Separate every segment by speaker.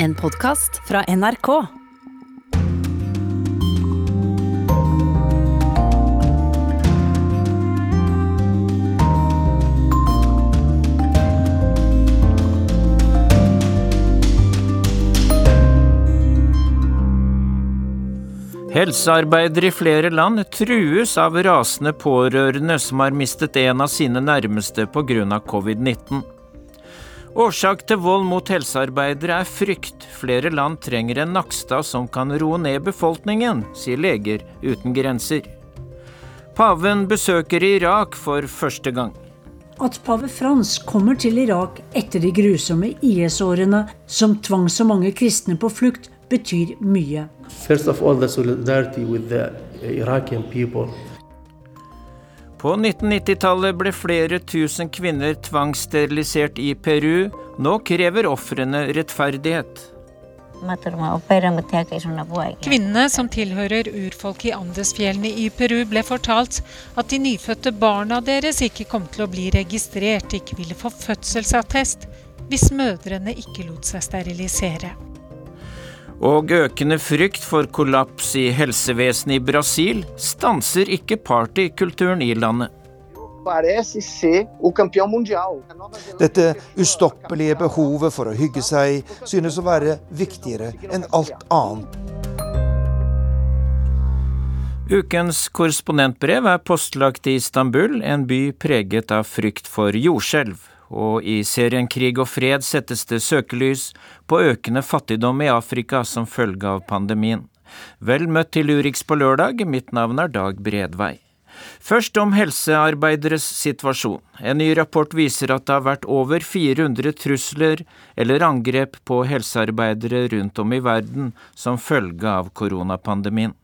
Speaker 1: En podkast fra NRK.
Speaker 2: Helsearbeidere i flere land trues av rasende pårørende som har mistet en av sine nærmeste pga. covid-19. Årsak til vold mot helsearbeidere er frykt. Flere land trenger en Nakstad som kan roe ned befolkningen, sier Leger uten grenser. Paven besøker Irak for første gang.
Speaker 3: At pave Frans kommer til Irak etter de grusomme IS-årene som tvang så mange kristne på flukt, betyr mye.
Speaker 4: First of all, the solidarity with the Iraqi people.
Speaker 2: På 1990-tallet ble flere tusen kvinner tvangssterilisert i Peru. Nå krever ofrene rettferdighet.
Speaker 5: Kvinnene som tilhører urfolket i Andesfjellene i Peru, ble fortalt at de nyfødte barna deres ikke kom til å bli registrert, ikke ville få fødselsattest, hvis mødrene ikke lot seg sterilisere.
Speaker 2: Og økende frykt for kollaps i helsevesenet i Brasil stanser ikke partykulturen i landet.
Speaker 6: Dette ustoppelige behovet for å hygge seg synes å være viktigere enn alt annet.
Speaker 2: Ukens korrespondentbrev er postlagt i Istanbul, en by preget av frykt for jordskjelv og i serien Krig og fred settes det søkelys på økende fattigdom i Afrika som følge av pandemien. Vel møtt til Urix på lørdag, mitt navn er Dag Bredvei. Først om helsearbeideres situasjon. En ny rapport viser at det har vært over 400 trusler eller angrep på helsearbeidere rundt om i verden som følge av koronapandemien.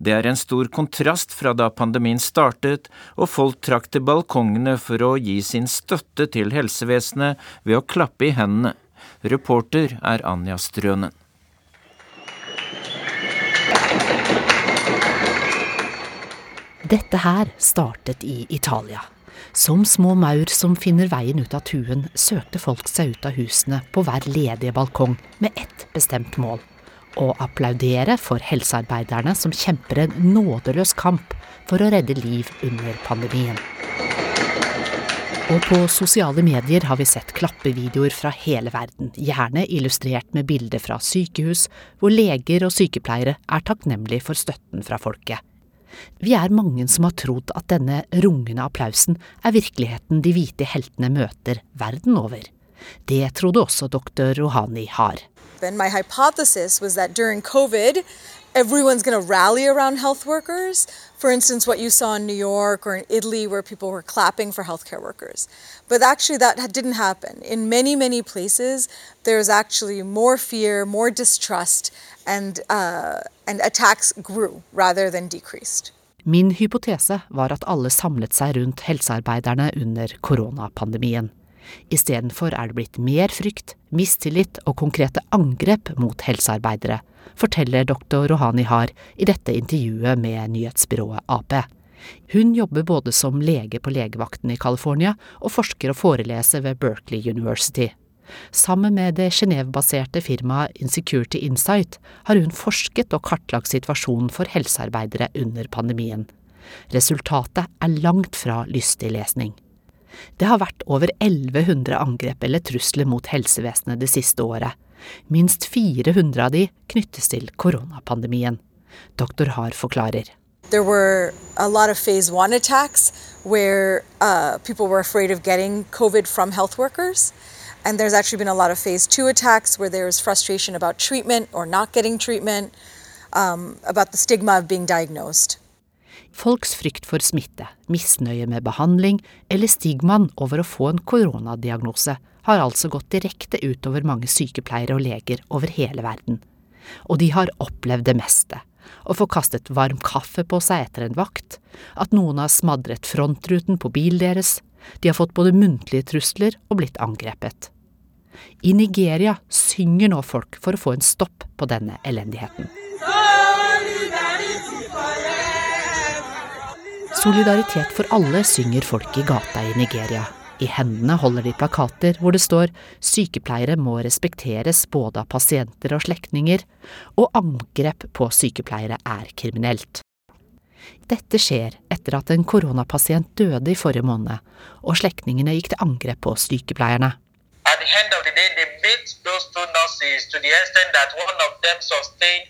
Speaker 2: Det er en stor kontrast fra da pandemien startet og folk trakk til balkongene for å gi sin støtte til helsevesenet ved å klappe i hendene. Reporter er Anja Strønen.
Speaker 7: Dette her startet i Italia. Som små maur som finner veien ut av tuen, søkte folk seg ut av husene på hver ledige balkong med ett bestemt mål å applaudere for helsearbeiderne som kjemper en nådeløs kamp for å redde liv under pandemien. Og på sosiale medier har vi sett klappevideoer fra hele verden, gjerne illustrert med bilder fra sykehus, hvor leger og sykepleiere er takknemlige for støtten fra folket. Vi er mange som har trodd at denne rungende applausen er virkeligheten de hvite heltene møter verden over. Det trodde også doktor Rohani har.
Speaker 8: Happen. My hypothesis was that during COVID, everyone's going to rally around health workers. For instance, what you saw in New York or in Italy, where people were clapping for healthcare workers. But actually, that didn't happen. In many, many places, there's actually more fear, more distrust, and, uh, and attacks grew rather than decreased.
Speaker 7: Min hypotese var at alle samlet seg rundt helsearbeiderne under koronapandemien. Istedenfor er det blitt mer frykt, mistillit og konkrete angrep mot helsearbeidere, forteller doktor Rohani Har i dette intervjuet med nyhetsbyrået Ap. Hun jobber både som lege på legevakten i California og forsker og foreleser ved Berkeley University. Sammen med det Genéve-baserte firmaet Insecurity Insight har hun forsket og kartlagt situasjonen for helsearbeidere under pandemien. Resultatet er langt fra lystig lesning. Det har vært over 1100 angrep eller trusler mot helsevesenet det siste året. Minst 400 av de knyttes til koronapandemien. Doktor Har forklarer.
Speaker 8: There were a lot of phase one attacks where uh, people were afraid of getting COVID from health workers. And there's actually been a lot of phase two attacks where there was frustration about treatment or not getting treatment, um, about the stigma of being diagnosed.
Speaker 7: Folks frykt for smitte, misnøye med behandling eller stigmaen over å få en koronadiagnose har altså gått direkte utover mange sykepleiere og leger over hele verden. Og de har opplevd det meste. Å få kastet varm kaffe på seg etter en vakt, at noen har smadret frontruten på bilen deres, de har fått både muntlige trusler og blitt angrepet. I Nigeria synger nå folk for å få en stopp på denne elendigheten. Solidaritet for alle synger folk i gata i Nigeria. I hendene holder de plakater hvor det står sykepleiere må respekteres både av pasienter og slektninger, og angrep på sykepleiere er kriminelt. Dette skjer etter at en koronapasient døde i forrige måned, og slektningene gikk til angrep på sykepleierne. The day,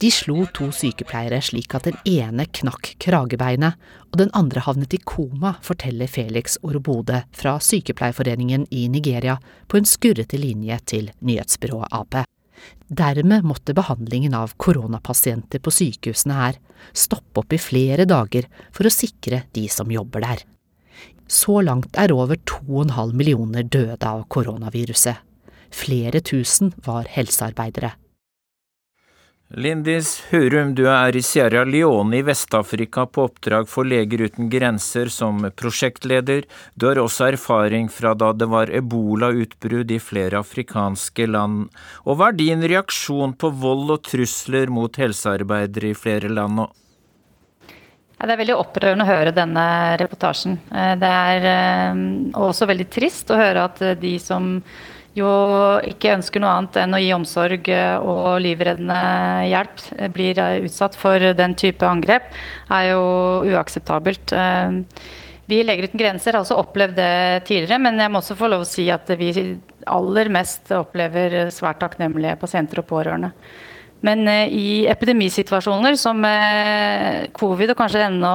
Speaker 7: De slo to sykepleiere slik at den ene knakk kragebeinet, og den andre havnet i koma, forteller Felix Orobode fra Sykepleierforeningen i Nigeria på en skurrete linje til nyhetsbyrået Ap. Dermed måtte behandlingen av koronapasienter på sykehusene her stoppe opp i flere dager for å sikre de som jobber der. Så langt er over 2,5 millioner døde av koronaviruset. Flere tusen var helsearbeidere.
Speaker 2: Lindis Hurum, du er i Sierra Leone i Vest-Afrika på oppdrag for Leger uten grenser som prosjektleder. Du har også erfaring fra da det var ebolautbrudd i flere afrikanske land. Og hva er din reaksjon på vold og trusler mot helsearbeidere i flere land nå?
Speaker 9: det er veldig opprørende å høre denne reportasjen. Eh, det er eh, også veldig trist å høre at de som jo ikke ønsker noe annet enn å gi omsorg eh, og livreddende hjelp, eh, blir eh, utsatt for den type angrep, er jo uakseptabelt. Vi Leger uten grenser har også opplevd det tidligere, men jeg må også få lov å si at vi aller mest opplever svært takknemlige pasienter og pårørende. Men i epidemisituasjoner som covid, og kanskje enda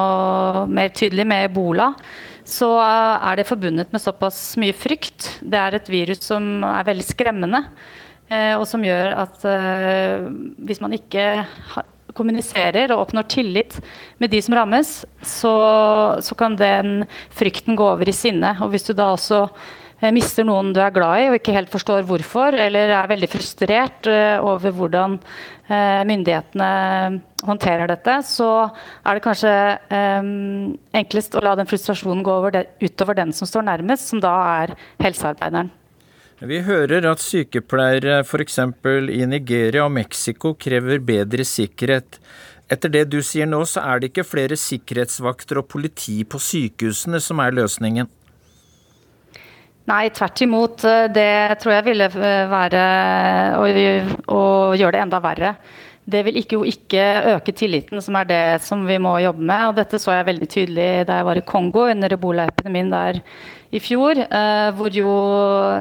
Speaker 9: mer tydelig med ebola, så er det forbundet med såpass mye frykt. Det er et virus som er veldig skremmende, eh, og som gjør at eh, hvis man ikke kommuniserer og oppnår tillit med de som rammes, så, så kan den frykten gå over i sinne. Og hvis du da også mister noen du er glad i og ikke helt forstår hvorfor, eller er veldig frustrert eh, over hvordan eh, myndighetene håndterer dette, så er det kanskje enklest å la den frustrasjonen gå utover den som står nærmest, som da er helsearbeideren.
Speaker 2: Vi hører at sykepleiere f.eks. i Nigeria og Mexico krever bedre sikkerhet. Etter det du sier nå, så er det ikke flere sikkerhetsvakter og politi på sykehusene som er løsningen?
Speaker 9: Nei, tvert imot. Eh, det tror jeg ville eh, være å, å gjøre det enda verre. Det vil ikke, jo ikke øke tilliten, som er det som vi må jobbe med. og Dette så jeg veldig tydelig da jeg var i Kongo under ebolaepidemien der i fjor. Eh, hvor jo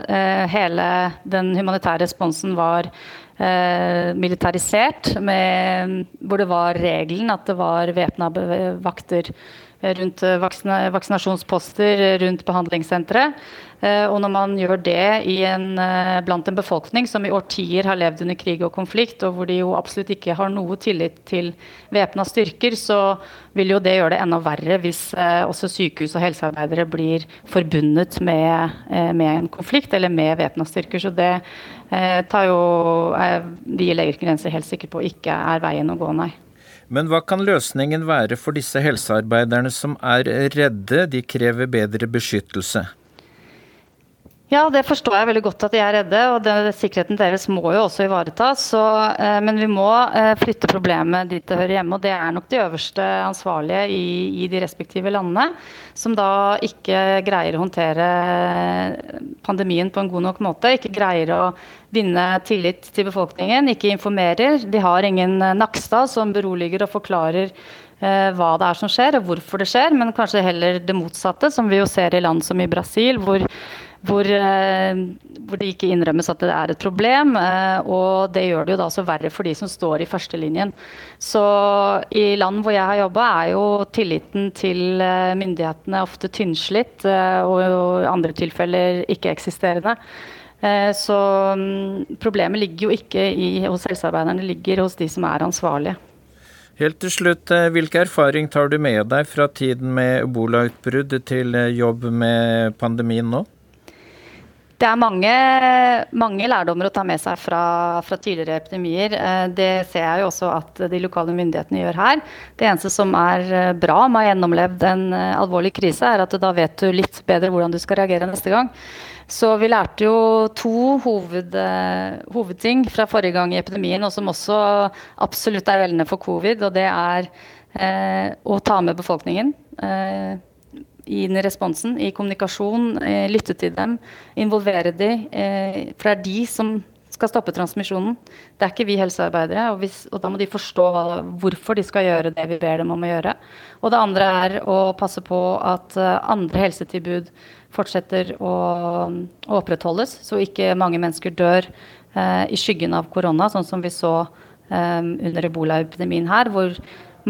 Speaker 9: eh, hele den humanitære responsen var eh, militarisert. Med, hvor det var regelen at det var væpna vakter rundt vaksinasjonsposter rundt behandlingssenteret. Eh, og når man gjør det en, eh, blant en befolkning som i årtier har levd under krig og konflikt, og hvor de jo absolutt ikke har noe tillit til væpna styrker, så vil jo det gjøre det enda verre hvis eh, også sykehus og helsearbeidere blir forbundet med, med en konflikt eller med væpna styrker. Så det tar jo vi i Leger uten grenser helt sikre på ikke er veien å gå, nei.
Speaker 2: Men hva kan løsningen være for disse helsearbeiderne som er redde, de krever bedre beskyttelse?
Speaker 9: Ja, det forstår jeg veldig godt at de er redde, og det, sikkerheten deres må jo også ivaretas. Eh, men vi må eh, flytte problemet dit det hører hjemme, og det er nok de øverste ansvarlige i, i, de respektive landene. Som da ikke greier å håndtere pandemien på en god nok måte. Ikke greier å vinne tillit til befolkningen, ikke informerer. De har ingen Nakstad som beroliger og forklarer eh, hva det er som skjer, og hvorfor det skjer, men kanskje heller det motsatte, som vi jo ser i land som i Brasil, hvor hvor, eh, hvor, det ikke innrømmes at det er et problem. Eh, og det gjør det jo da også verre for de som står i førstelinjen. Så i land hvor jeg har jobba, er jo tilliten til eh, myndighetene ofte tynnslitt, og i andre tilfeller ikke-eksisterende. Så mm, problemet ligger jo ikke i, hos helsearbeiderne, det ligger hos de som er ansvarlige.
Speaker 2: Helt til slutt, hvilke erfaring tar du med deg fra tiden med ebolautbrudd til jobb med pandemien nå?
Speaker 9: Det er mange, mange, lærdommer å ta med seg fra, fra, tidligere epidemier. Eh, det ser jeg jo også at de lokale myndighetene gjør her. Det eneste som er eh, bra med å ha gjennomlevd en eh, alvorlig krise, er at da vet du litt bedre hvordan du skal reagere neste gang. Så vi lærte jo to hoved, hovedting fra forrige gang i epidemien, og som også absolutt er gjeldende for covid, og det er eh, å ta med befolkningen. Eh, i den responsen, i kommunikasjon, eh, lytte til dem, involvere de, eh, for det er de som skal stoppe transmisjonen. Det er ikke vi helsearbeidere, og, hvis, og da må de forstå hva, hvorfor de skal gjøre det vi ber dem om å gjøre. Og det andre er å passe på at uh, andre helsetilbud fortsetter å, å, opprettholdes, så ikke mange mennesker dør eh, i skyggen av korona, sånn som vi så under under ebolaepidemien her, hvor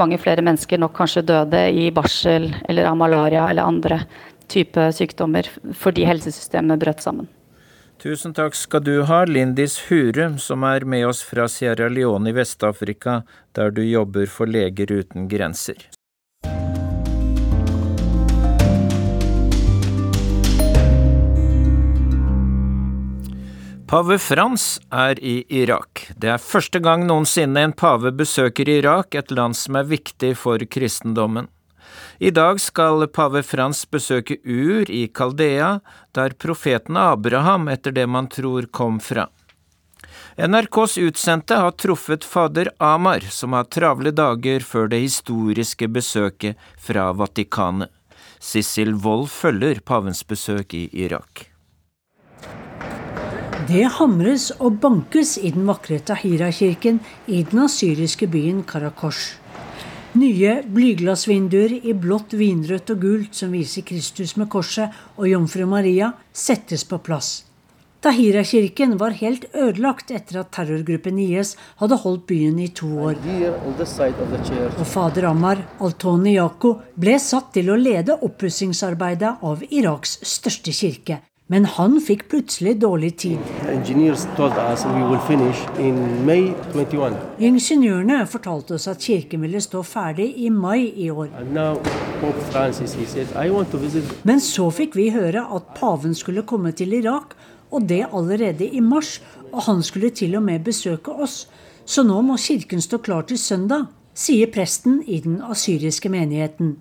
Speaker 9: mange flere mennesker nok kanskje døde i barsel eller av malaria eller andre type sykdommer fordi helsesystemet brøt sammen.
Speaker 2: Tusen takk skal du ha, Lindis Hurum, som er med oss fra Sierra Leone i Vest-Afrika, der du jobber for Leger uten grenser. Pave Frans er i Irak. Det er første gang noensinne en pave besøker Irak, et land som er viktig for kristendommen. I dag skal pave Frans besøke Ur i Kaldea, der profeten Abraham etter det man tror kom fra. NRKs utsendte har truffet fader Amar, som har travle dager før det historiske besøket fra Vatikanet. Sissel Wold følger pavens besøk i Irak.
Speaker 3: Det hamres og bankes i den vakre Tahira-kirken i den asyriske byen Karakosh. Nye blyglassvinduer i blått, vinrødt og gult som viser Kristus med korset og Jomfru Maria, settes på plass. Tahira-kirken var helt ødelagt etter at terrorgruppen IS hadde holdt byen i to år. Og fader Ammar Altoni Yako ble satt til å lede oppussingsarbeidet av Iraks største kirke. Men han fikk plutselig dårlig tid. Ingeniørene fortalte oss at kirken ville stå ferdig i mai i år. Men så fikk vi høre at paven skulle komme til Irak, og det allerede i mars. Og han skulle til og med besøke oss. Så nå må kirken stå klar til søndag, sier presten i den asyriske menigheten.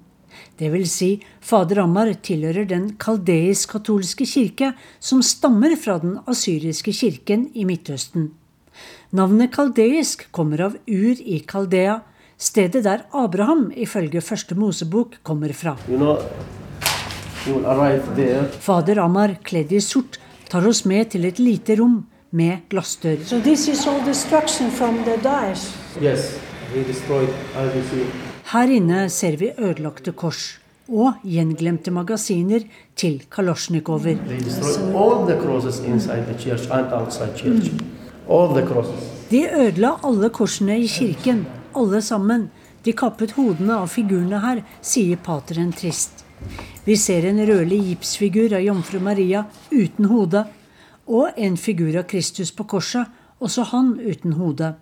Speaker 3: Dvs. Si, fader Ammar tilhører den kaldeisk-katolske kirke, som stammer fra den asyriske kirken i Midtøsten. Navnet kaldeisk kommer av Ur i Kaldea, stedet der Abraham ifølge første Mosebok kommer fra. Fader Ammar, kledd i sort, tar oss med til et lite rom med glassdør. So this is all destruction from the Daesh. Yes, he destroyed IBC. Her inne ser vi ødelagte kors og gjenglemte magasiner til kalosjnikover. De ødela alle korsene i kirken, alle sammen. De kappet hodene av figurene her, sier pateren trist. Vi ser en rødlig gipsfigur av jomfru Maria uten hode, og en figur av Kristus på korset, også han uten hode.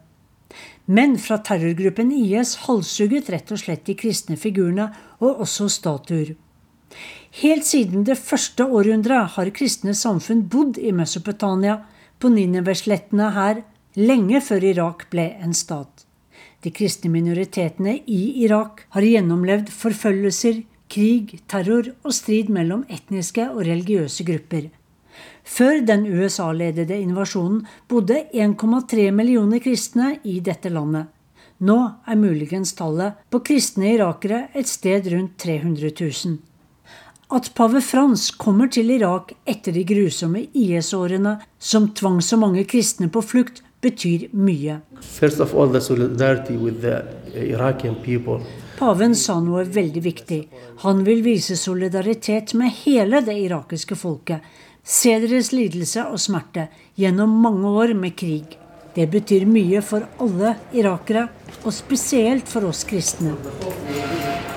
Speaker 3: Men fra terrorgruppen IS halshugget rett og slett de kristne figurene, og også statuer. Helt siden det første århundret har kristne samfunn bodd i Mesopotamia, på Nineveslettene her, lenge før Irak ble en stat. De kristne minoritetene i Irak har gjennomlevd forfølgelser, krig, terror og strid mellom etniske og religiøse grupper. Før den USA-ledede invasjonen bodde 1,3 millioner kristne i dette landet. Nå er muligens tallet på kristne irakere et sted rundt 300 000. At pave Frans kommer til Irak etter de grusomme IS-årene som tvang så mange kristne på flukt, betyr mye. Paven sa noe veldig viktig. Han vil vise solidaritet med hele det irakiske folket Se deres lidelse og smerte gjennom mange år med krig. Det betyr mye for alle irakere, og spesielt for oss kristne.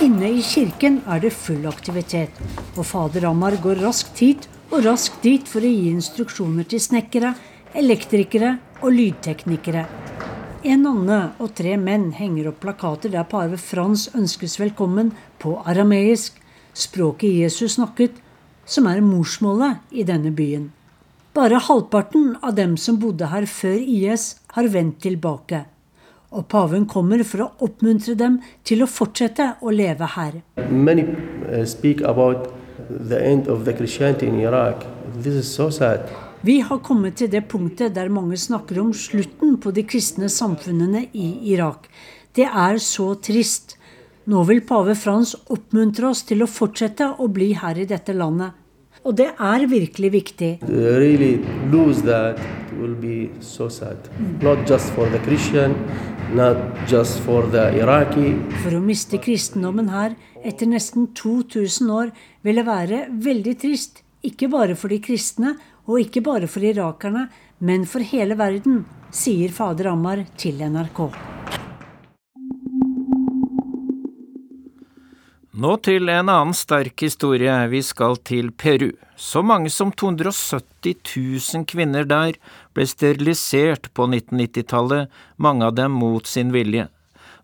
Speaker 3: Inne i kirken er det full aktivitet, og fader Ammar går raskt hit og raskt dit for å gi instruksjoner til snekkere, elektrikere og lydteknikere. En nonne og tre menn henger opp plakater der pave Frans ønskes velkommen på arameisk, språket Jesus snakket, som er morsmålet i denne byen. Bare halvparten av dem som bodde her før IS, har vendt tilbake. Og paven kommer for å oppmuntre dem til å fortsette å leve her. Many speak about the end of the Christianity in Iraq. This is so sad. Vi har kommet til det punktet der mange snakker om slutten på de kristne samfunnene i Irak. Det er så trist. Nå vil pave Frans oppmuntre oss til å fortsette å bli her i dette landet. Og det er virkelig viktig.
Speaker 4: Really lose that will be so sad. Not just for Christian, not just for the Iraqi.
Speaker 3: For å miste kristendommen her etter nesten 2000 år ville være veldig trist. Ikke bare for de kristne, og ikke bare for irakerne, men for hele verden, sier fader Ammar til NRK.
Speaker 2: Nå til en annen sterk historie. Vi skal til Peru. Så mange som 270 000 kvinner der ble sterilisert på 1990-tallet, mange av dem mot sin vilje.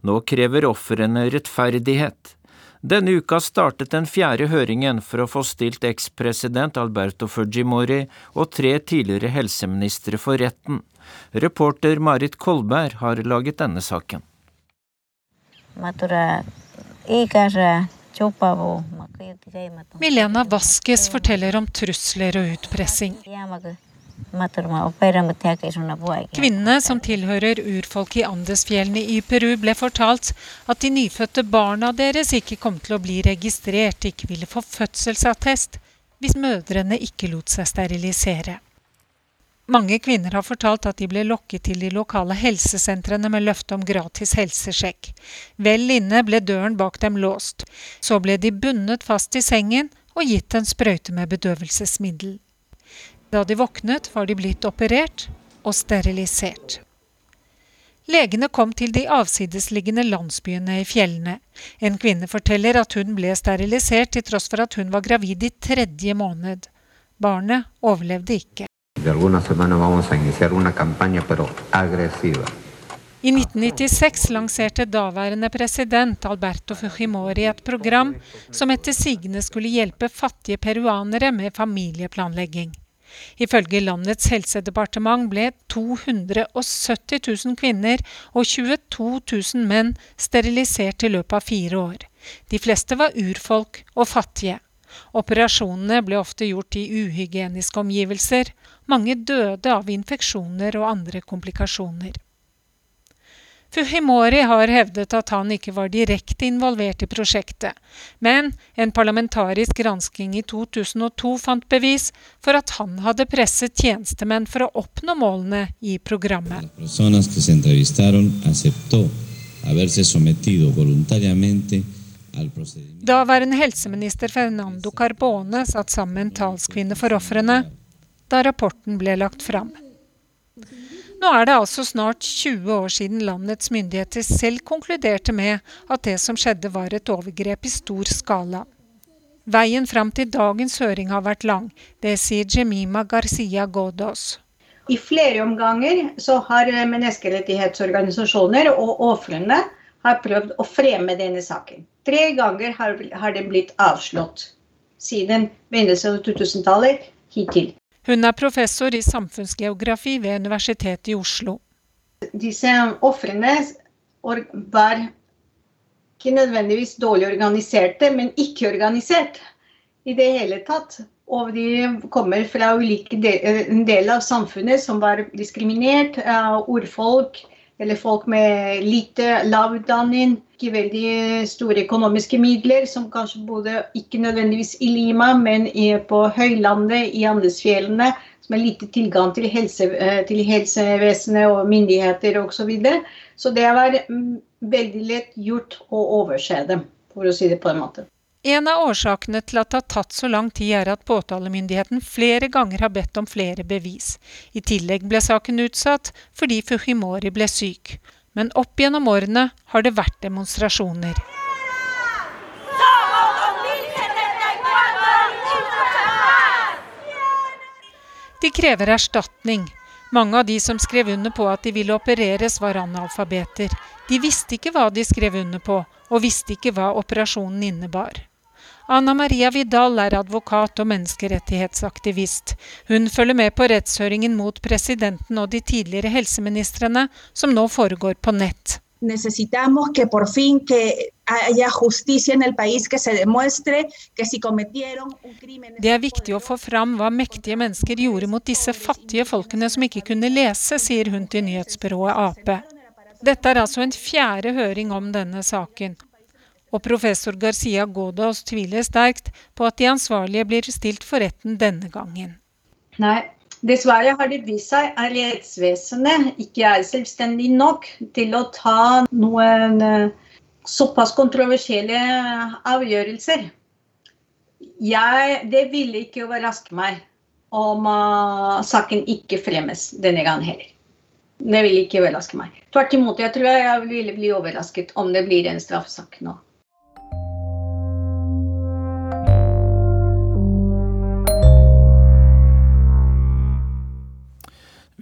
Speaker 2: Nå krever ofrene rettferdighet. Denne uka startet den fjerde høringen for å få stilt ekspresident Alberto Fujimori og tre tidligere helseministre for retten. Reporter Marit Kolberg har laget denne saken. Matura,
Speaker 5: Milena Vaskes forteller om trusler og utpressing. Kvinnene som tilhører urfolk i Andesfjellene i Peru, ble fortalt at de nyfødte barna deres ikke kom til å bli registrert, ikke ville få fødselsattest, hvis mødrene ikke lot seg sterilisere. Mange kvinner har fortalt at de ble lokket til de lokale helsesentrene med løfte om gratis helsesjekk. Vel inne ble døren bak dem låst. Så ble de bundet fast i sengen og gitt en sprøyte med bedøvelsesmiddel. Da de våknet, var de blitt operert og sterilisert. Legene kom til de avsidesliggende landsbyene i fjellene. En kvinne forteller at hun ble sterilisert til tross for at hun var gravid i tredje måned. Barnet overlevde ikke. De algunas semanas vamos a iniciar una campaña, pero agresiva. I 1996 lanserte daværende president Alberto Fujimori et program som etter sigende skulle hjelpe fattige peruanere med familieplanlegging. Ifølge landets helsedepartement ble 270 000 kvinner og 22 000 menn sterilisert i løpet av fire år. De fleste var urfolk og fattige. Operasjonene ble ofte gjort i uhygieniske omgivelser. Mange døde av infeksjoner og andre komplikasjoner. Fuhimori har hevdet at han ikke var direkte involvert i prosjektet, men en parlamentarisk gransking i 2002 fant bevis for at han hadde presset tjenestemenn for å oppnå målene i programmet. Daværende helseminister Fernando Carbone satt sammen med en talskvinne for ofrene da rapporten ble lagt fram. Nå er det altså snart 20 år siden landets myndigheter selv konkluderte med at det som skjedde var et overgrep i stor skala. Veien fram til dagens høring har vært lang. Det sier Jemima Garcia Godos.
Speaker 10: I flere omganger så har menneskerettighetsorganisasjoner og ofrene prøvd å fremme denne saken. Tre ganger har, har den blitt avslått siden begynnelsen av 2000-tallet hittil.
Speaker 5: Hun er professor i samfunnsgeografi ved Universitetet i Oslo.
Speaker 10: Disse ofrene var ikke nødvendigvis dårlig organiserte, men ikke organisert i det hele tatt. Og de kommer fra ulike deler del av samfunnet som var diskriminert. av urfolk, eller folk med lite lav utdanning, ikke veldig store økonomiske midler, som kanskje bodde ikke nødvendigvis i Lima, men på høylandet i Andesfjellene, som har lite tilgang til, helse, eh, til helsevesenet og myndigheter osv. Så, videre. så det var mm, veldig lett gjort å overse dem, for å si det på en måte.
Speaker 5: En av årsakene til at det har tatt så lang tid, er at påtalemyndigheten flere ganger har bedt om flere bevis. I tillegg ble saken utsatt fordi Fujimori ble syk. Men opp gjennom årene har det vært demonstrasjoner. De krever erstatning. Mange av de som skrev under på at de ville opereres, var analfabeter. De visste ikke hva de skrev under på, og visste ikke hva operasjonen innebar. Anna Maria Vidal er advokat og menneskerettighetsaktivist. Hun følger med på rettshøringen mot presidenten og de tidligere helseministrene, som nå foregår på nett. Det er viktig å få fram hva mektige mennesker gjorde mot disse fattige folkene som ikke kunne lese, sier hun til nyhetsbyrået Ap. Dette er altså en fjerde høring om denne saken. Og professor Garcia Godos tviler sterkt på at de ansvarlige blir stilt for retten denne gangen.
Speaker 10: Nei, dessverre har det vist seg at rettsvesenet ikke er selvstendig nok til å ta noen eh, såpass kontroversielle avgjørelser. Jeg, det ville ikke overraske meg om uh, saken ikke fremmes denne gangen heller. Det ville ikke overraske meg. Tvert imot, jeg tror jeg ville bli overrasket om det blir en straffesak nå.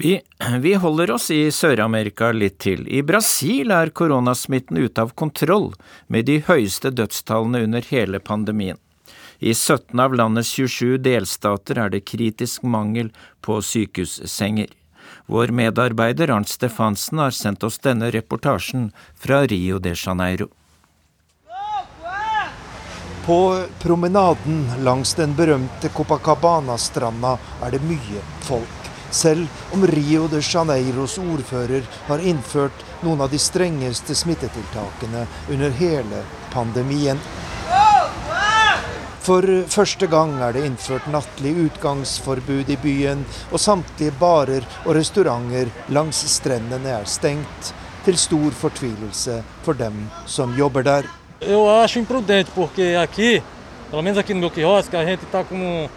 Speaker 2: Vi, vi, holder oss i Sør-Amerika litt til. I Brasil er koronasmitten ute av kontroll, med de høyeste dødstallene under hele pandemien. I 17 av landets 27 delstater er det kritisk mangel på sykehussenger. Vår medarbeider Arnt Stefansen har sendt oss denne reportasjen fra Rio de Janeiro.
Speaker 6: På promenaden langs den berømte Copacabana-stranda er det mye folk selv om Rio de Janeiros ordfører har innført noen av de strengeste smittetiltakene under hele pandemien. For første gang er det innført nattlig utgangsforbud i byen, og samtlige barer og restauranter langs strendene er stengt, til stor fortvilelse for dem som jobber der.
Speaker 11: Jeg acho imprudente, porque aqui, pelo menos aqui no meu quiosque, a gente está com um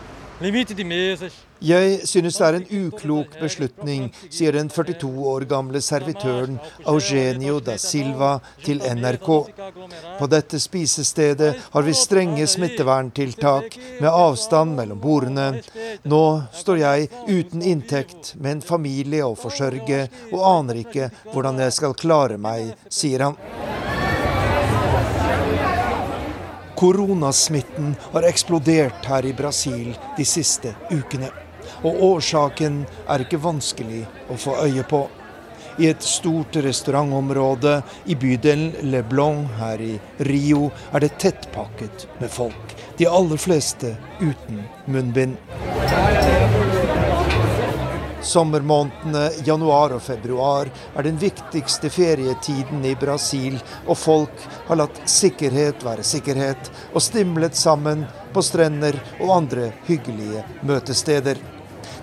Speaker 11: limite de mesas.
Speaker 6: Jeg synes det er en uklok beslutning, sier den 42 år gamle servitøren Eugenio da Silva til NRK. På dette spisestedet har vi strenge smitteverntiltak med avstand mellom bordene. Nå står jeg uten inntekt med en familie å forsørge, og aner ikke hvordan jeg skal klare meg, sier han. Koronasmitten har eksplodert her i Brasil de siste ukene. Og årsaken er ikke vanskelig å få øye på. I et stort restaurantområde i bydelen Leblon her i Rio er det tettpakket med folk. De aller fleste uten munnbind. Sommermånedene januar og februar er den viktigste ferietiden i Brasil, og folk har latt sikkerhet være sikkerhet og stimlet sammen på strender og andre hyggelige møtesteder.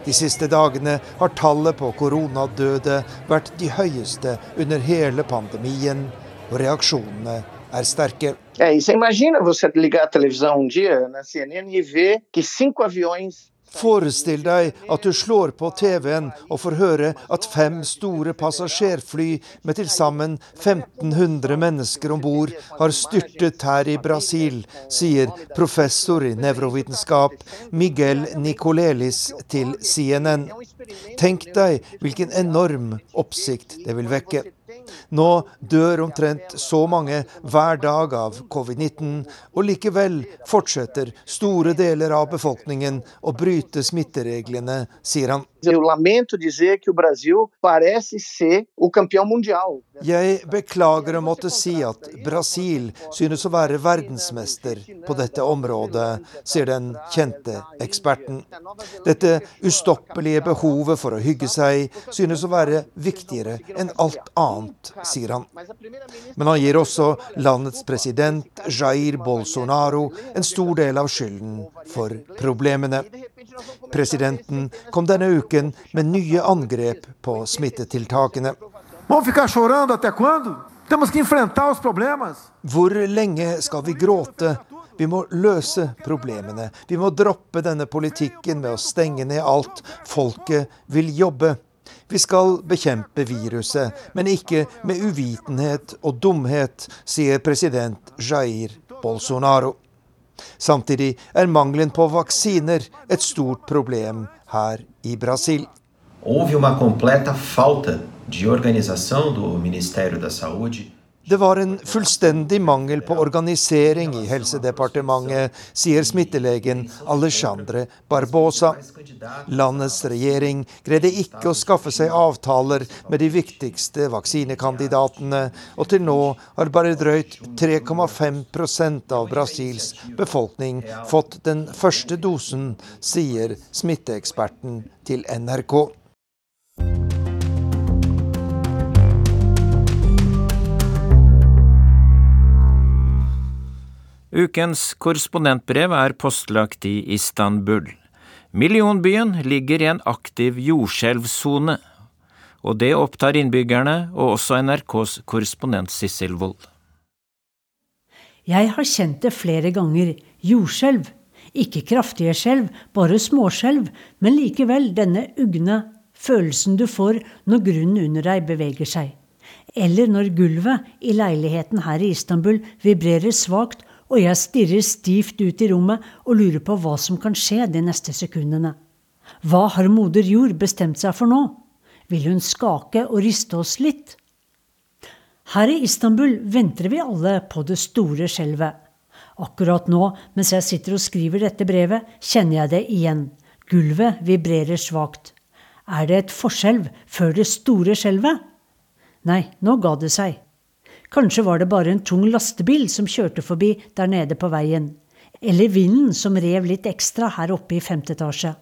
Speaker 6: De siste dagene har tallet på koronadøde vært de høyeste under hele pandemien, og reaksjonene er sterke.
Speaker 12: É, imagina você ligar a televisão um dia na CNN e ver que cinco aviões
Speaker 6: Forestill deg at du slår på TV-en og får høre at fem store passasjerfly med til sammen 1500 mennesker om bord har styrtet her i Brasil, sier professor i nevrovitenskap Miguel Nicolelis til CNN. Tenk deg hvilken enorm oppsikt det vil vekke. Nå dør omtrent så mange hver dag av covid-19, og likevel fortsetter store deler av befolkningen å bryte smittereglene, sier han.
Speaker 12: Eu lamento dizer que o Brasil parece ser o campeão mundial.
Speaker 6: Jeg beklager å måtte si at Brasil synes å være verdensmester på dette området, sier den kjente eksperten. Dette ustoppelige behovet for å hygge seg synes å være viktigere enn alt annet, sier han. Men han gir også landets president Jair Bolsonaro en stor del av skylden for problemene. Presidenten kom denne uken med nye angrep på smittetiltakene. Hvor lenge skal vi gråte? Vi må løse problemene. Vi må droppe denne politikken med å stenge ned alt. Folket vil jobbe. Vi skal bekjempe viruset, men ikke med uvitenhet og dumhet, sier president Jair Bolsonaro. Samtidig er mangelen på vaksiner et stort problem her i Brasil.
Speaker 13: Houve uma completa falta de organização do Ministério da Saúde
Speaker 6: det var en fullstendig mangel på organisering i Helsedepartementet, sier smittelegen Alexandre Barbosa. Landets regjering greide ikke å skaffe seg avtaler med de viktigste vaksinekandidatene, og til nå har bare drøyt 3,5% av Brasils befolkning fått den første dosen, sier smitteeksperten til NRK.
Speaker 2: Ukens korrespondentbrev er postlagt i Istanbul. Millionbyen ligger i en aktiv jordskjelvsone, og det opptar innbyggerne og også NRKs korrespondent Sissel Wold.
Speaker 3: Jeg har kjent det flere ganger, jordskjelv. Ikke kraftige skjelv, bare småskjelv, men likevel denne ugne følelsen du får når grunnen under deg beveger seg. Eller når gulvet i leiligheten her i Istanbul vibrerer svakt, og jeg stirrer stivt ut i rommet og lurer på hva som kan skje de neste sekundene. Hva har moder jord bestemt seg for nå? Vil hun skake og riste oss litt? Her i Istanbul venter vi alle på det store skjelvet. Akkurat nå, mens jeg sitter og skriver dette brevet, kjenner jeg det igjen. Gulvet vibrerer svakt. Er det et forskjelv før det store skjelvet? Nei, nå ga det seg. Kanskje var det bare en tung lastebil som kjørte forbi der nede på veien. Eller vinden som rev litt ekstra her oppe i femte etasje.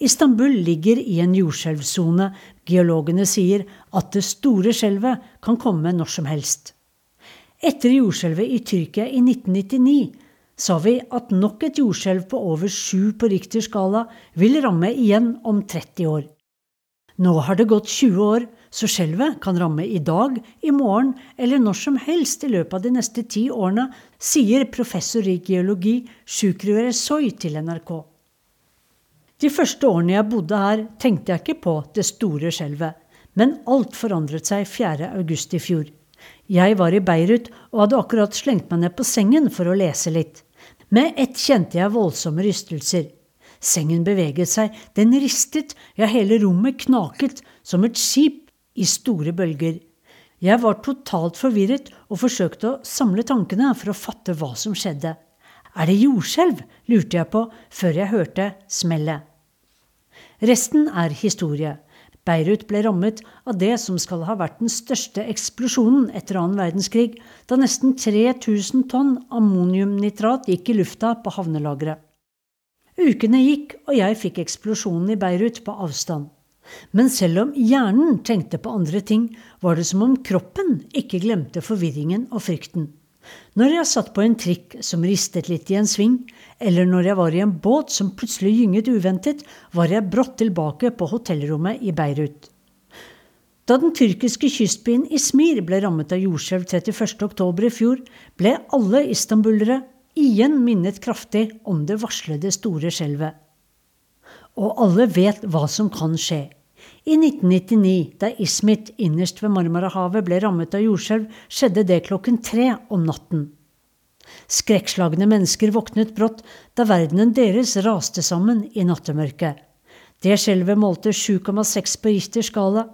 Speaker 3: Istanbul ligger i en jordskjelvsone. Geologene sier at det store skjelvet kan komme når som helst. Etter jordskjelvet i Tyrkia i 1999 sa vi at nok et jordskjelv på over sju på Richters skala vil ramme igjen om 30 år. Nå har det gått 20 år, så skjelvet kan ramme i dag, i morgen eller når som helst i løpet av de neste ti årene, sier professor i geologi Shukru Eresoy til NRK. De første årene jeg bodde her, tenkte jeg ikke på det store skjelvet, men alt forandret seg 4. august i fjor. Jeg var i Beirut og hadde akkurat slengt meg ned på sengen for å lese litt. Med ett kjente jeg voldsomme rystelser. Sengen beveget seg, den ristet, ja, hele rommet knaket, som et skip i store bølger. Jeg var totalt forvirret og forsøkte å samle tankene for å fatte hva som skjedde. Er det jordskjelv? lurte jeg på før jeg hørte smellet. Resten er historie. Beirut ble rammet av det som skal ha vært den største eksplosjonen etter annen verdenskrig, da nesten 3000 tonn ammoniumnitrat gikk i lufta på havnelageret. Ukene gikk, og jeg fikk eksplosjonen i Beirut på avstand. Men selv om hjernen tenkte på andre ting, var det som om kroppen ikke glemte forvirringen og frykten. Når jeg satt på en trikk som ristet litt i en sving, eller når jeg var i en båt som plutselig gynget uventet, var jeg brått tilbake på hotellrommet i Beirut. Da den tyrkiske kystbyen Ismir ble rammet av jordskjelv 31.10 i fjor, ble alle istanbulere igjen minnet kraftig om det varslede store skjelvet. Og alle vet hva som kan skje. I 1999, da Ismit innerst ved Marmarahavet ble rammet av jordskjelv, skjedde det klokken tre om natten. Skrekkslagne mennesker våknet brått da verdenen deres raste sammen i nattemørket. Det skjelvet målte 7,6 på Richters skala.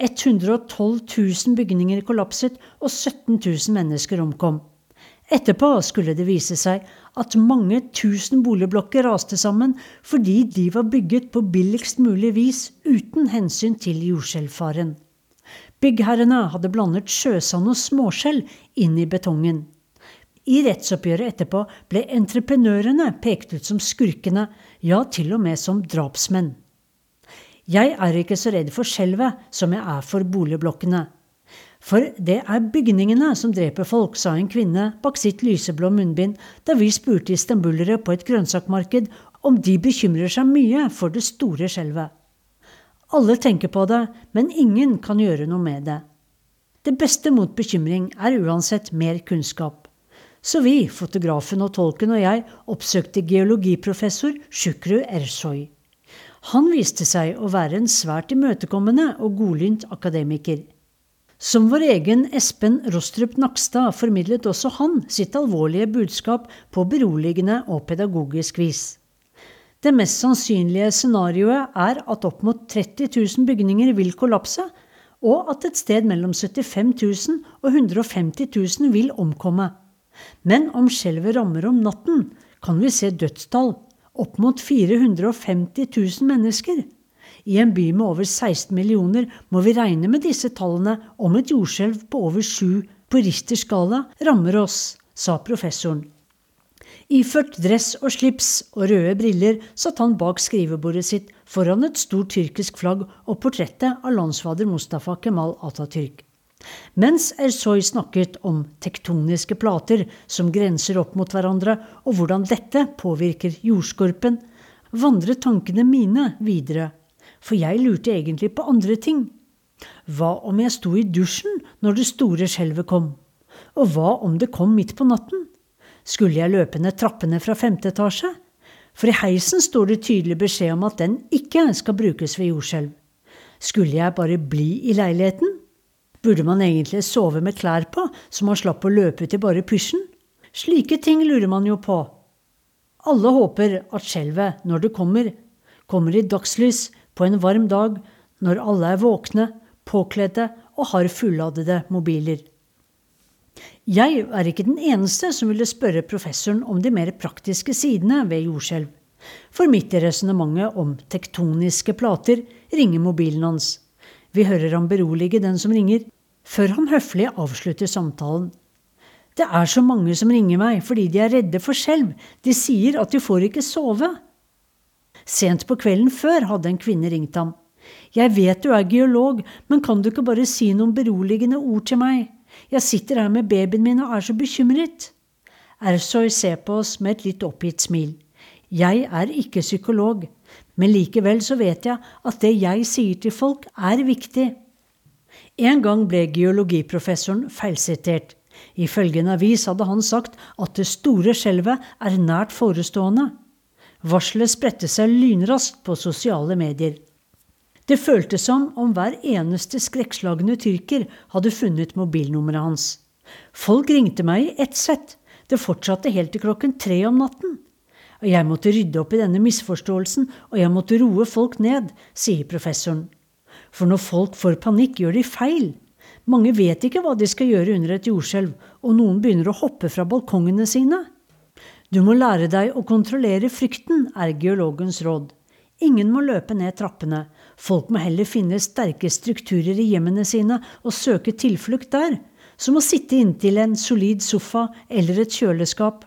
Speaker 3: 112 000 bygninger kollapset, og 17 000 mennesker omkom. Etterpå skulle det vise seg at mange tusen boligblokker raste sammen fordi de var bygget på billigst mulig vis uten hensyn til jordskjelvfaren. Byggherrene hadde blandet sjøsand og småskjell inn i betongen. I rettsoppgjøret etterpå ble entreprenørene pekt ut som skurkene, ja, til og med som drapsmenn. Jeg er ikke så redd for skjelvet som jeg er for boligblokkene. For det er bygningene som dreper folk, sa en kvinne bak sitt lyseblå munnbind da vi spurte istanbulere på et grønnsakmarked om de bekymrer seg mye for det store skjelvet. Alle tenker på det, men ingen kan gjøre noe med det. Det beste mot bekymring er uansett mer kunnskap. Så vi, fotografen og tolken og jeg, oppsøkte geologiprofessor Shukru Ersoy. Han viste seg å være en svært imøtekommende og godlynt akademiker. Som vår egen Espen Rostrup Nakstad formidlet også han sitt alvorlige budskap på beroligende og pedagogisk vis. Det mest sannsynlige scenarioet er at opp mot 30 000 bygninger vil kollapse, og at et sted mellom 75 000 og 150 000 vil omkomme. Men om skjelvet rammer om natten, kan vi se dødstall opp mot 450 000 mennesker. I en by med over 16 millioner må vi regne med disse tallene om et jordskjelv på over sju på Richters skala rammer oss, sa professoren. Iført dress og slips og røde briller satt han bak skrivebordet sitt foran et stort tyrkisk flagg og portrettet av landsfader Mustafa Kemal Atatürk. Mens Ersoy snakket om tektoniske plater som grenser opp mot hverandre, og hvordan dette påvirker jordskorpen, vandret tankene mine videre, for jeg lurte egentlig på andre ting. Hva om jeg sto i dusjen når det store skjelvet kom? Og hva om det kom midt på natten? Skulle jeg løpe ned trappene fra femte etasje? For i heisen står det tydelig beskjed om at den ikke skal brukes ved jordskjelv. Skulle jeg bare bli i leiligheten? Burde man egentlig sove med klær på, så man slapp å løpe til bare pysjen? Slike ting lurer man jo på. Alle håper at skjelvet, når det kommer, kommer i dagslys på en varm dag, når alle er våkne, påkledde og har fulladede mobiler. Jeg er ikke den eneste som ville spørre professoren om de mer praktiske sidene ved jordskjelv. For midt i resonnementet om tektoniske plater ringer mobilen hans. Vi hører ham berolige den som ringer, før han høflig avslutter samtalen. Det er så mange som ringer meg fordi de er redde for skjelv. De sier at de får ikke sove. Sent på kvelden før hadde en kvinne ringt ham. Jeg vet du er geolog, men kan du ikke bare si noen beroligende ord til meg? Jeg sitter her med babyen min og er så bekymret. Ersoy ser på oss med et litt oppgitt smil. Jeg er ikke psykolog, men likevel så vet jeg at det jeg sier til folk, er viktig. En gang ble geologiprofessoren feilsitert. Ifølge en avis hadde han sagt at det store skjelvet er nært forestående. Varselet spredte seg lynraskt på sosiale medier. Det føltes som om hver eneste skrekkslagne tyrker hadde funnet mobilnummeret hans. Folk ringte meg i ett sett. Det fortsatte helt til klokken tre om natten. Jeg måtte rydde opp i denne misforståelsen, og jeg måtte roe folk ned, sier professoren. For når folk får panikk, gjør de feil. Mange vet ikke hva de skal gjøre under et jordskjelv, og noen begynner å hoppe fra balkongene sine. Du må lære deg å kontrollere frykten, er geologens råd. Ingen må løpe ned trappene, Folk må heller finne sterke strukturer i hjemmene sine og søke tilflukt der, som å sitte inntil en solid sofa eller et kjøleskap,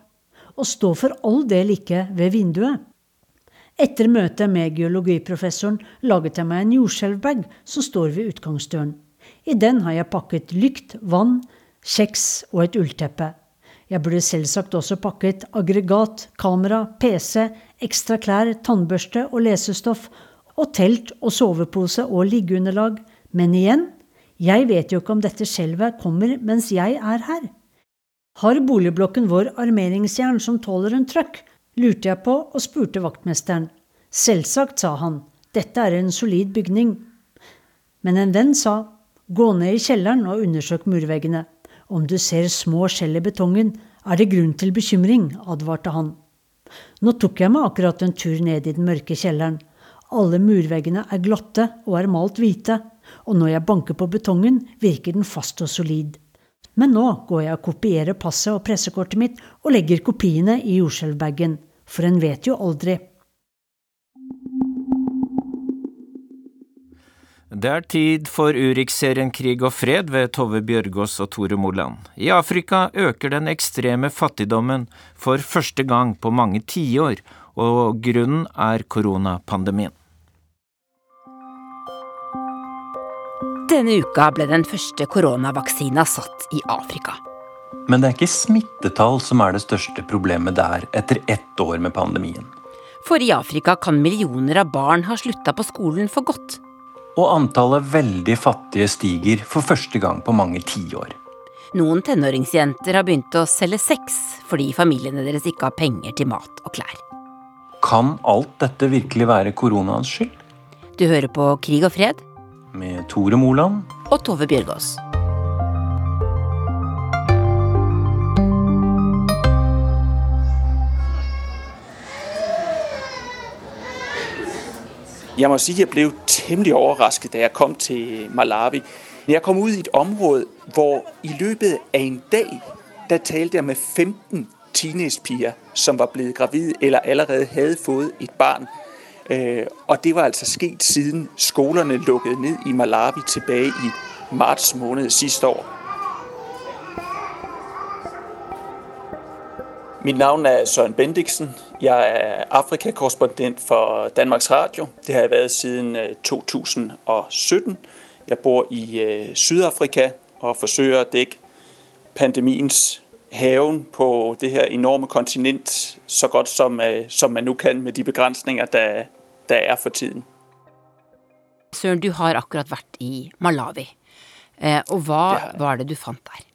Speaker 3: og stå for all del ikke ved vinduet. Etter møtet med geologiprofessoren laget jeg meg en jordskjelvbag som står ved utgangsdøren. I den har jeg pakket lykt, vann, kjeks og et ullteppe. Jeg burde selvsagt også pakket aggregat, kamera, PC, ekstra klær, tannbørste og lesestoff og telt og sovepose og liggeunderlag, men igjen, jeg vet jo ikke om dette skjelvet kommer mens jeg er her. Har boligblokken vår armeringsjern som tåler en trøkk? lurte jeg på og spurte vaktmesteren. Selvsagt, sa han, dette er en solid bygning. Men en venn sa, gå ned i kjelleren og undersøk murveggene. Om du ser små skjell i betongen, er det grunn til bekymring, advarte han. Nå tok jeg meg akkurat en tur ned i den mørke kjelleren, alle murveggene er glatte og er malt hvite, og når jeg banker på betongen, virker den fast og solid. Men nå går jeg og kopierer passet og pressekortet mitt og legger kopiene i jordskjelvbagen, for en vet jo aldri.
Speaker 2: Det er tid for Urix-serien Krig og fred ved Tove Bjørgaas og Tore Moland. I Afrika øker den ekstreme fattigdommen for første gang på mange tiår, og grunnen er koronapandemien.
Speaker 14: Denne uka ble den første koronavaksina satt i Afrika.
Speaker 13: Men det er ikke smittetall som er det største problemet der etter ett år med pandemien.
Speaker 14: For i Afrika kan millioner av barn ha slutta på skolen for godt.
Speaker 13: Og antallet veldig fattige stiger for første gang på mange tiår.
Speaker 14: Noen tenåringsjenter har begynt å selge sex fordi familiene deres ikke har penger til mat og klær.
Speaker 13: Kan alt dette virkelig være koronaens skyld?
Speaker 14: Du hører på Krig og fred.
Speaker 13: Med Tore Moland.
Speaker 14: Og Tove Bjørgaas.
Speaker 15: Jeg må si jeg ble temmelig overrasket da jeg kom til Malawi. Jeg kom ut i et område hvor i løpet av en dag der talte jeg med 15 teenagepiger, som var blevet gravide eller allerede havde fået et barn. Øh, og det var altså sket siden skolerne lukkede ned i Malawi tilbage i marts måned sidste år. Mit navn er Søren Bendiksen. Jeg er Afrikakorrespondent for Danmarks Radio. Det har jeg været siden 2017. Øh, jeg bor i øh, Sydafrika og forsøker å dekke pandemiens haven på det her enorme kontinent så godt som, øh, som man nå kan med de begrensninger der, der er for tiden.
Speaker 14: Søren, du har akkurat vært i Malawi. Eh, og hva var det du fant der?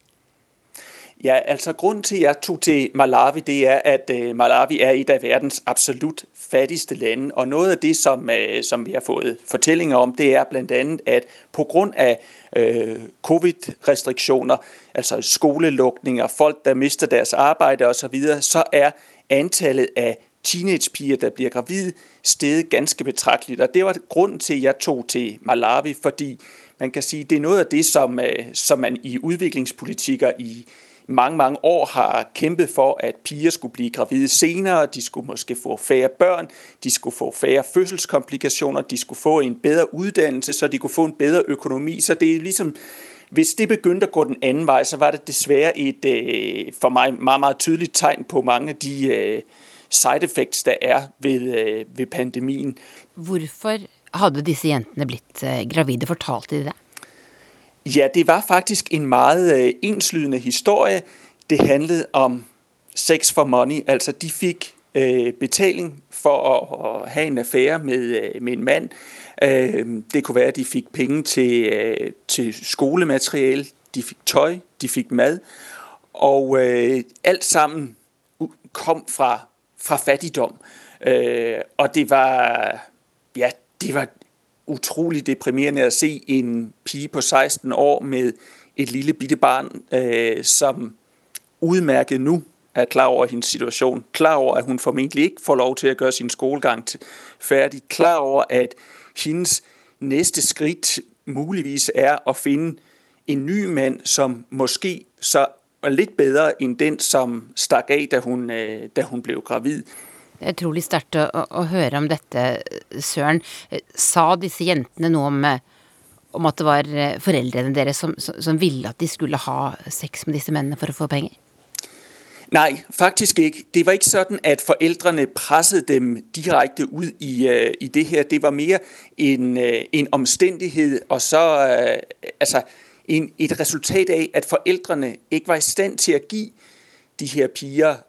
Speaker 15: Ja, altså Grunnen til jeg tok til Malawi, det er at uh, Malawi er et av verdens absolutt fattigste lande. Og noe av det som, uh, som vi har fått fortellinger om, det er bl.a. at pga. Uh, covid-restriksjoner, altså skolelukninger, folk der mister deres arbeid osv., så, er antallet av teenagepiger der blir gravide, steget ganske betraktelig. Og Det var grunnen til jeg tok til Malawi, fordi man kan si det er noe av det som, som man i utviklingspolitikker i mange mange år har kjempet for at piger skulle bli gravide senere, de skulle måske få færre børn, de skulle få færre fødselskomplikasjoner, de skulle få en bedre uddannelse, så de kunne få en bedre økonomi. Så det er liksom hvis det begynte å gå den andre veien, så var det dessverre et øh, for meg meget, meget tydelig tegn på mange av de øh, side effects der er ved, øh, ved pandemien.
Speaker 14: Hvorfor hadde disse jentene blitt gravide? Fortalte de det?
Speaker 15: Ja, det var faktisk en meget øh, enslydende historie. Det handlet om sex for money. Altså, de fikk øh, betaling for å, ha en affære med, øh, en mann. Øh, det kunne være at de fikk penger til, til skolemateriale, de fikk tøy, de fikk mad. Og alt sammen kom fra, fra fattigdom. Og det var Ja, det var utrolig deprimerende å se en pige på 16 år med et lille bitte barn, øh, som udmærket nå er klar over hendes situasjon, klar over at hun formentlig ikke får lov til å gjøre sin skolegang ferdig, klar over at hendes neste skritt muligvis er å finne en ny mann som måske så er litt bedre enn den som stakk av da hun, øh, da hun ble gravid.
Speaker 14: Utrolig sterkt å, å, høre om dette, Søren. Sa disse jentene noe om, om at det var foreldrene deres som, som, ville at de skulle ha sex med disse mennene for å få penger?
Speaker 15: Nei, faktisk ikke. Det var ikke sånn at foreldrene presset dem direkte ut i, uh, i det her. Det var mer en, uh, en omstendighet og så uh, altså en, et resultat av at foreldrene ikke var i stand til å gi de her piger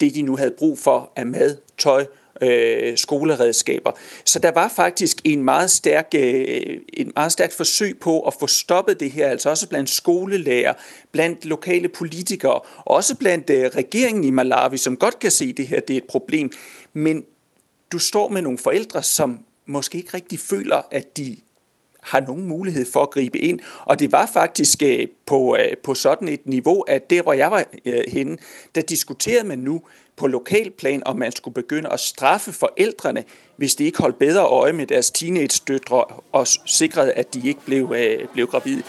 Speaker 15: det de nå hadde brug for av mad, tøj, øh, skoleredskaper. Så der var faktisk en meget stærk, øh, en meget stærk forsøg på å få stoppet det her, altså også blant skolelærer, blant lokale politikere, også blant øh, regeringen i Malawi, som godt kan se det her, det er et problem. Men du står med noen foreldre som måske ikke riktig føler at de har noen mulighet for å gripe inn. Og det var faktisk øh, på, øh, på sådan et nivå at der hvor jeg var øh, henne, der diskuterede man nå på lokalplan om man skulle begynne å straffe foreldrene hvis de ikke holdt bedre øye med deres teenagedøtre og sikret at de ikke ble, ble gravide.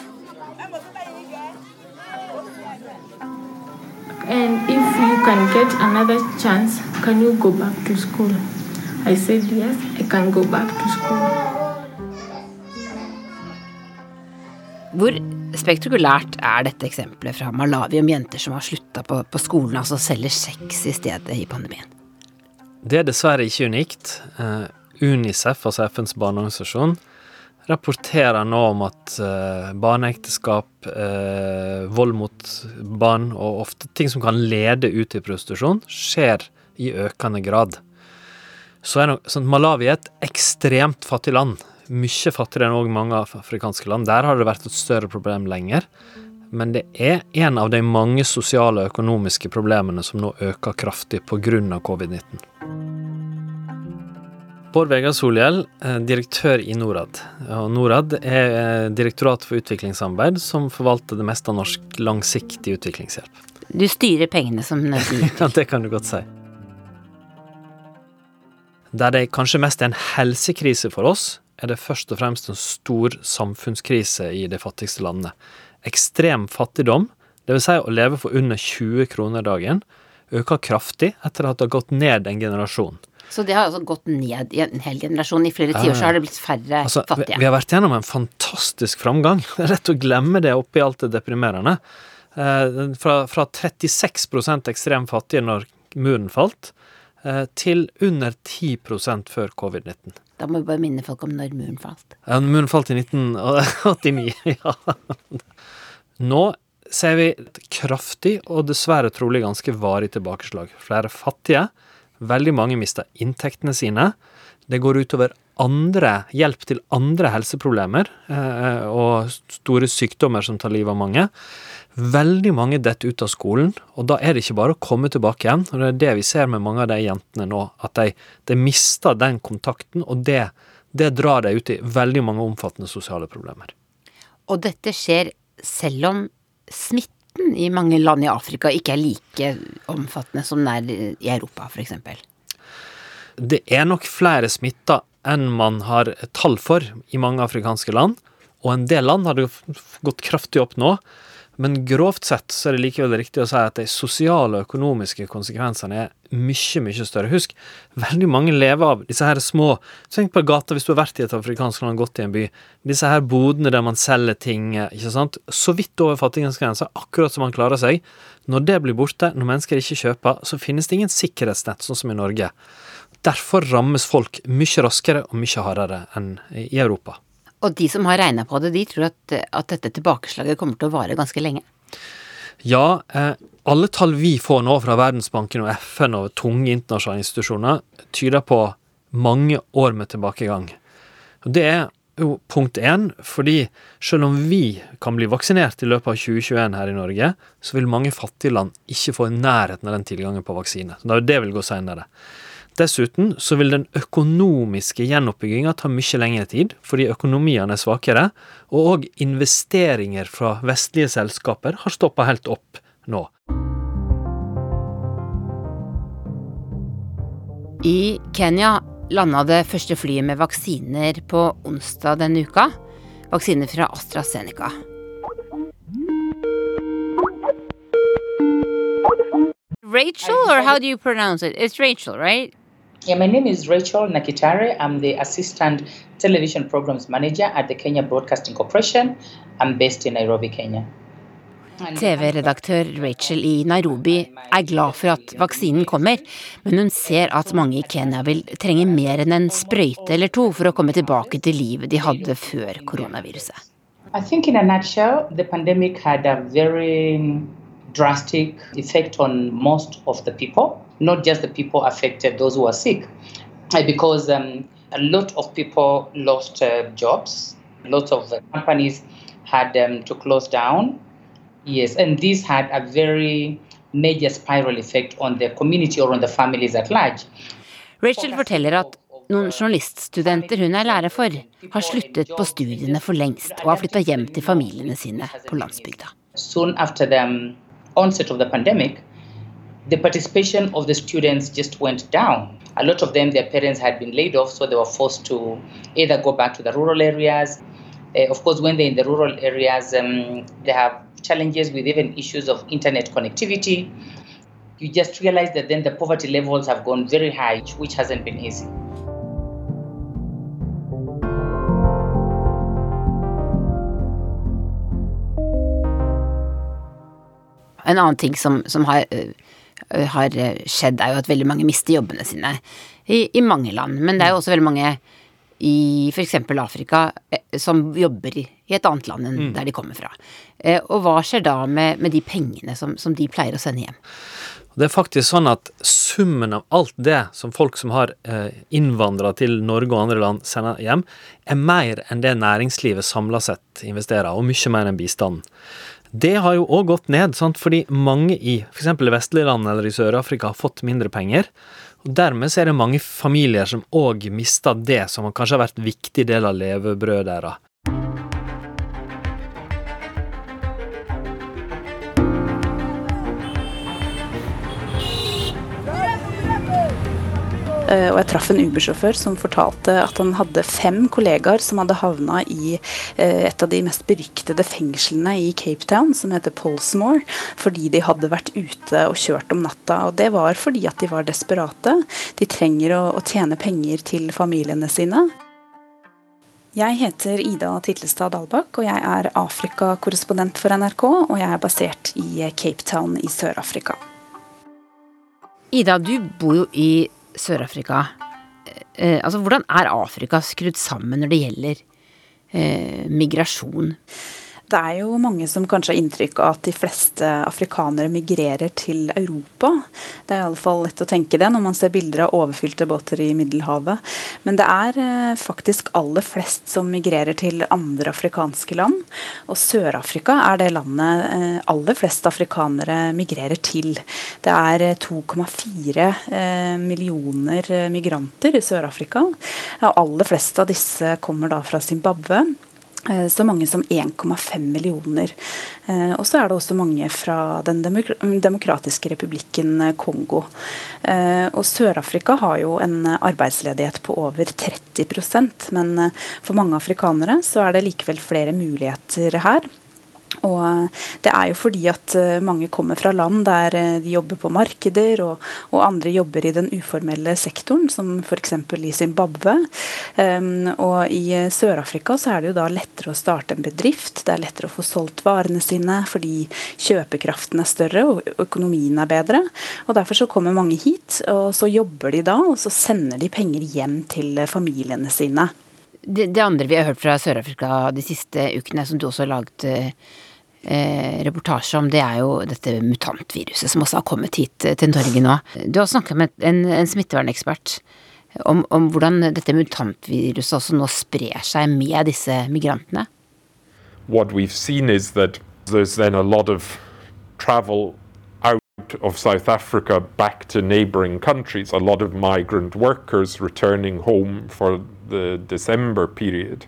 Speaker 16: And if you can get another chance, can you go back to school? I said yes, I can go back to school.
Speaker 14: Hvor spektakulært er dette eksempelet fra Malawi om jenter som har slutta på, på, skolen, altså selger sex i stedet i pandemien?
Speaker 17: Det er dessverre ikke unikt. Uh, Unicef, altså FNs barneorganisasjon, rapporterer nå om at uh, barneekteskap, uh, vold mot barn og ofte ting som kan lede ut i prostitusjon, skjer i økende grad. Så er nok, sånn, Malawi er et ekstremt fattig land mye fattigere enn mange afrikanske land. Der har det vært et større problem lenger. Men det er en av de mange sosiale og økonomiske problemene som nå øker kraftig pga. covid-19. Bård Vegar Solhjell, eh, direktør i Norad. Og Norad er eh, Direktoratet for utviklingssamarbeid, som forvalter det meste av norsk langsiktig utviklingshjelp.
Speaker 14: Du styrer pengene som
Speaker 17: Ja, det kan du godt si. Der det kanskje mest er en helsekrise for oss, er det først og fremst en stor samfunnskrise i de fattigste landene. Ekstrem fattigdom, dvs. Si å leve for under 20 kroner dagen, øker kraftig etter at det har gått ned en generasjon.
Speaker 14: Så det har altså gått ned i en hel generasjon. I flere tiår så har det blitt færre altså, fattige.
Speaker 17: Vi, vi har vært gjennom en fantastisk framgang. Det er lett å glemme det oppi alt det deprimerende. Eh, fra, fra 36 ekstremt fattige når muren falt, eh, til under 10 før covid-19.
Speaker 14: Da må vi bare minne folk om når muren falt.
Speaker 17: Ja, muren falt i 1989, ja. Nå ser vi et kraftig og dessverre trolig ganske varig tilbakeslag. Flere fattige. Veldig mange mister inntektene sine. Det går utover andre, hjelp til andre helseproblemer eh, og store sykdommer som tar livet av mange. Veldig mange detter ut av skolen, og da er det ikke bare å komme tilbake igjen. og Det er det vi ser med mange av de jentene nå, at de, de mister den kontakten, og det, det drar dem ut i veldig mange omfattende sosiale problemer.
Speaker 14: Og dette skjer selv om smitten i mange land i Afrika ikke er like omfattende som den er i Europa, f.eks.
Speaker 17: Det er nok flere smitta enn man har tall for i mange afrikanske land, og en del land har det gått kraftig opp nå. Men grovt sett så er det likevel riktig å si at de sosiale og økonomiske konsekvensene er mye, mye større. Husk, veldig mange lever av disse her små Tenk på gata hvis du har vært i et afrikansk land, gått i en by. Disse her bodene der man selger ting, ikke sant. Så vidt over fattigdomsgrensa, akkurat som man klarer seg. Når det blir borte, når mennesker ikke kjøper, så finnes det ingen sikkerhetsnett, sånn som i Norge. Derfor rammes folk mye raskere og mye hardere enn i Europa.
Speaker 14: Og de som har regna på det, de tror at, at, dette tilbakeslaget kommer til å vare ganske lenge?
Speaker 17: Ja, eh, alle tall vi får nå fra Verdensbanken og FN og tunge internasjonale institusjoner, tyder på mange år med tilbakegang. Og det er jo punkt én, fordi selv om vi kan bli vaksinert i løpet av 2021 her i Norge, så vil mange fattige land ikke få i nærheten av den tilgangen på vaksine. Så det vil gå senere. Dessuten så vil den økonomiske gjenoppbygginga ta mye lengre tid, fordi økonomiene er svakere, og òg investeringer fra vestlige selskaper har stoppa helt opp nå.
Speaker 14: I Kenya landa det første flyet med vaksiner på onsdag denne uka. Vaksiner fra AstraZeneca. Rachel, or how do you pronounce it? It's Rachel, right?
Speaker 18: Yeah, my name is Rachel Nakitare. I'm the Assistant Television Programs Manager at the Kenya Broadcasting Corporation. I'm based in Nairobi, Kenya.
Speaker 14: TV-redaktør Rachel i Nairobi er glad for at vaksinen kommer, men hun ser at mange i Kenya vil trenge mer enn en sprøyte eller to for å komme tilbake til livet de hadde før koronaviruset.
Speaker 18: I think in a nutshell, the pandemic had a very drastic effect on most of the people. Not just the people affected, those who are sick, uh, because um, a lot of people lost uh, jobs. Lots of companies had um, to close down. Yes, and this had a very major spiral effect on the community or on the families at large.
Speaker 14: Rachel forteller at noen journaliststudenter hun er lærer for, har sluttet på studiene for lengst og har flytta hjem til familiene sine på landsbygda.
Speaker 18: Soon after the um, onset of the pandemic, the participation of the students just went down. A lot of them, their parents had been laid off, so they were forced to either go back to the rural areas. Uh, of course, when they're in the rural areas, um, they have challenges with even issues of internet connectivity. You just realize that then the poverty levels have gone very high, which hasn't been easy.
Speaker 14: En annen ting som, som har Eh, har skjedd, er jo at veldig mange mister jobbene sine i, i mange land. Men det er jo også veldig mange i f.eks. Afrika eh, som jobber i, et annet land enn mm. der de kommer fra. Eh, og hva skjer da med, med de pengene som, som, de pleier å sende hjem?
Speaker 17: Det er faktisk sånn at summen av alt det som folk som har innvandra til Norge og andre land sender hjem, er mer enn det næringslivet samla sett investerer, og mye mer enn bistanden. Det har jo òg gått ned, sant? fordi mange i f.eks. vestlige land eller i Sør-Afrika har fått mindre penger. Og Dermed så er det mange familier som òg mister det som kanskje har vært en viktig del av levebrødet deres.
Speaker 19: Og jeg traff en Uber-sjåfør som fortalte at han hadde fem kollegaer som hadde havna i eh, et av de mest beryktede fengslene i Cape Town, som heter Polsmore, fordi de hadde vært ute og kjørt om natta. Og det var fordi at de var desperate. De trenger å, å tjene penger til familiene sine. Jeg heter Ida Titlestad Dalbakk, og jeg er Afrika-korrespondent for NRK. Og jeg er basert i Cape Town i Sør-Afrika.
Speaker 14: Ida, du bor jo i Sør-Afrika. eh, altså, hvordan er Afrika skrudd sammen når det gjelder eh, migrasjon?
Speaker 19: Det er jo mange som kanskje har inntrykk av at de fleste afrikanere migrerer til Europa. Det er iallfall lett å tenke det når man ser bilder av overfylte båter i Middelhavet. Men det er eh, faktisk aller flest som migrerer til andre afrikanske land. Og Sør-Afrika er det landet eh, aller flest afrikanere migrerer til. Det er 2,4 eh, millioner migranter i Sør-Afrika. Aller fleste av disse kommer da fra Zimbabwe. Eh, så mange som 1,5 millioner. Eh, og så er det også mange fra Den demokratiske republikken eh, Kongo. Og Sør-Afrika har jo en arbeidsledighet på over 30% men for mange afrikanere så er det likevel flere muligheter her. Og eh, det er jo fordi at eh, mange kommer fra land der eh, de jobber på markeder, og, og andre jobber i den uformelle sektoren, som f.eks. i Zimbabwe. Um, og i Sør-Afrika så er det jo da lettere å starte en bedrift, det er lettere å få solgt varene sine fordi kjøpekraften er større og økonomien er bedre. Og derfor så kommer mange hit, og så jobber de da, og så sender de penger hjem til familiene sine.
Speaker 14: Det, det andre vi har hørt fra Sør-Afrika de siste ukene, som du også har laget eh, reportasje om, det er jo dette mutantviruset som også har kommet hit eh, til Norge nå. Du har snakket med en, en smittevernekspert om, om, hvordan dette mutantviruset også nå sprer seg med disse migrantene.
Speaker 20: What we've seen is that there's then a lot of travel of South Africa back to neighboring countries, a lot of migrant workers returning home for the December period.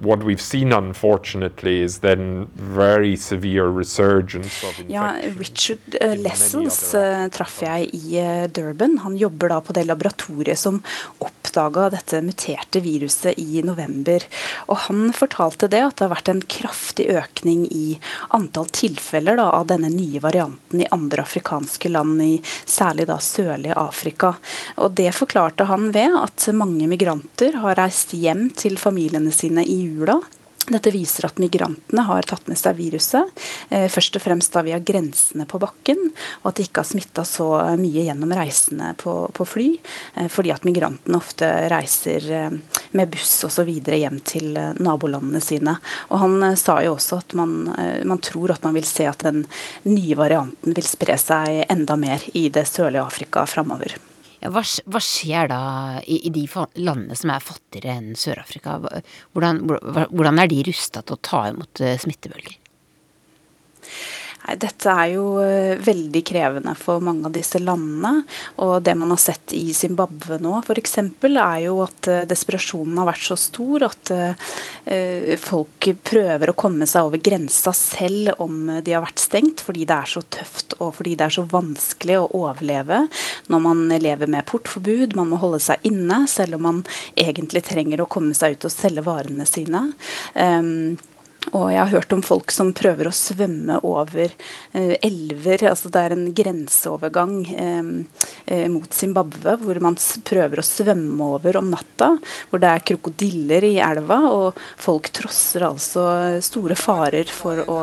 Speaker 20: What we've seen unfortunately is then very severe resurgence of infection.
Speaker 19: Ja, Richard uh, Lessons uh, traff jeg i uh, Durban. Han jobber da på det laboratoriet som oppdaga dette muterte viruset i november. Og han fortalte det at det har vært en kraftig økning i antall tilfeller da, av denne nye varianten i andre afrikanske land, i særlig da sørlige Afrika. Og det forklarte han ved at mange migranter har reist hjem til familiene sine i jula. Dette viser at migrantene har tatt med seg viruset, eh, først og fremst da via grensene på bakken, og at de ikke har smitta så mye gjennom reisene på, på fly, eh, fordi at migrantene ofte reiser eh, med buss osv. hjem til nabolandene sine. Og Han sa jo også at man, man tror at man vil se at den nye varianten vil spre seg enda mer i det sørlige Afrika framover.
Speaker 14: Ja, hva, hva, skjer da i, i, de landene som er fattigere enn Sør-Afrika? Hvordan, hvordan, er de rusta til å ta imot eh, smittebølger?
Speaker 19: Dette er jo eh, veldig krevende for mange av disse landene. Og det man har sett i Zimbabwe nå f.eks., er jo at eh, desperasjonen har vært så stor at uh, folk prøver å komme seg over grensa selv om de har vært stengt, fordi det er så tøft og fordi det er så vanskelig å overleve når man lever med portforbud. Man må holde seg inne selv om man egentlig trenger å komme seg ut og selge varene sine. Um, og jeg har hørt om folk som prøver å svømme over eh, elver. altså Det er en grenseovergang eh, eh mot Zimbabwe hvor man prøver å svømme over om natta. Hvor det er krokodiller i elva, og folk trosser altså store farer for å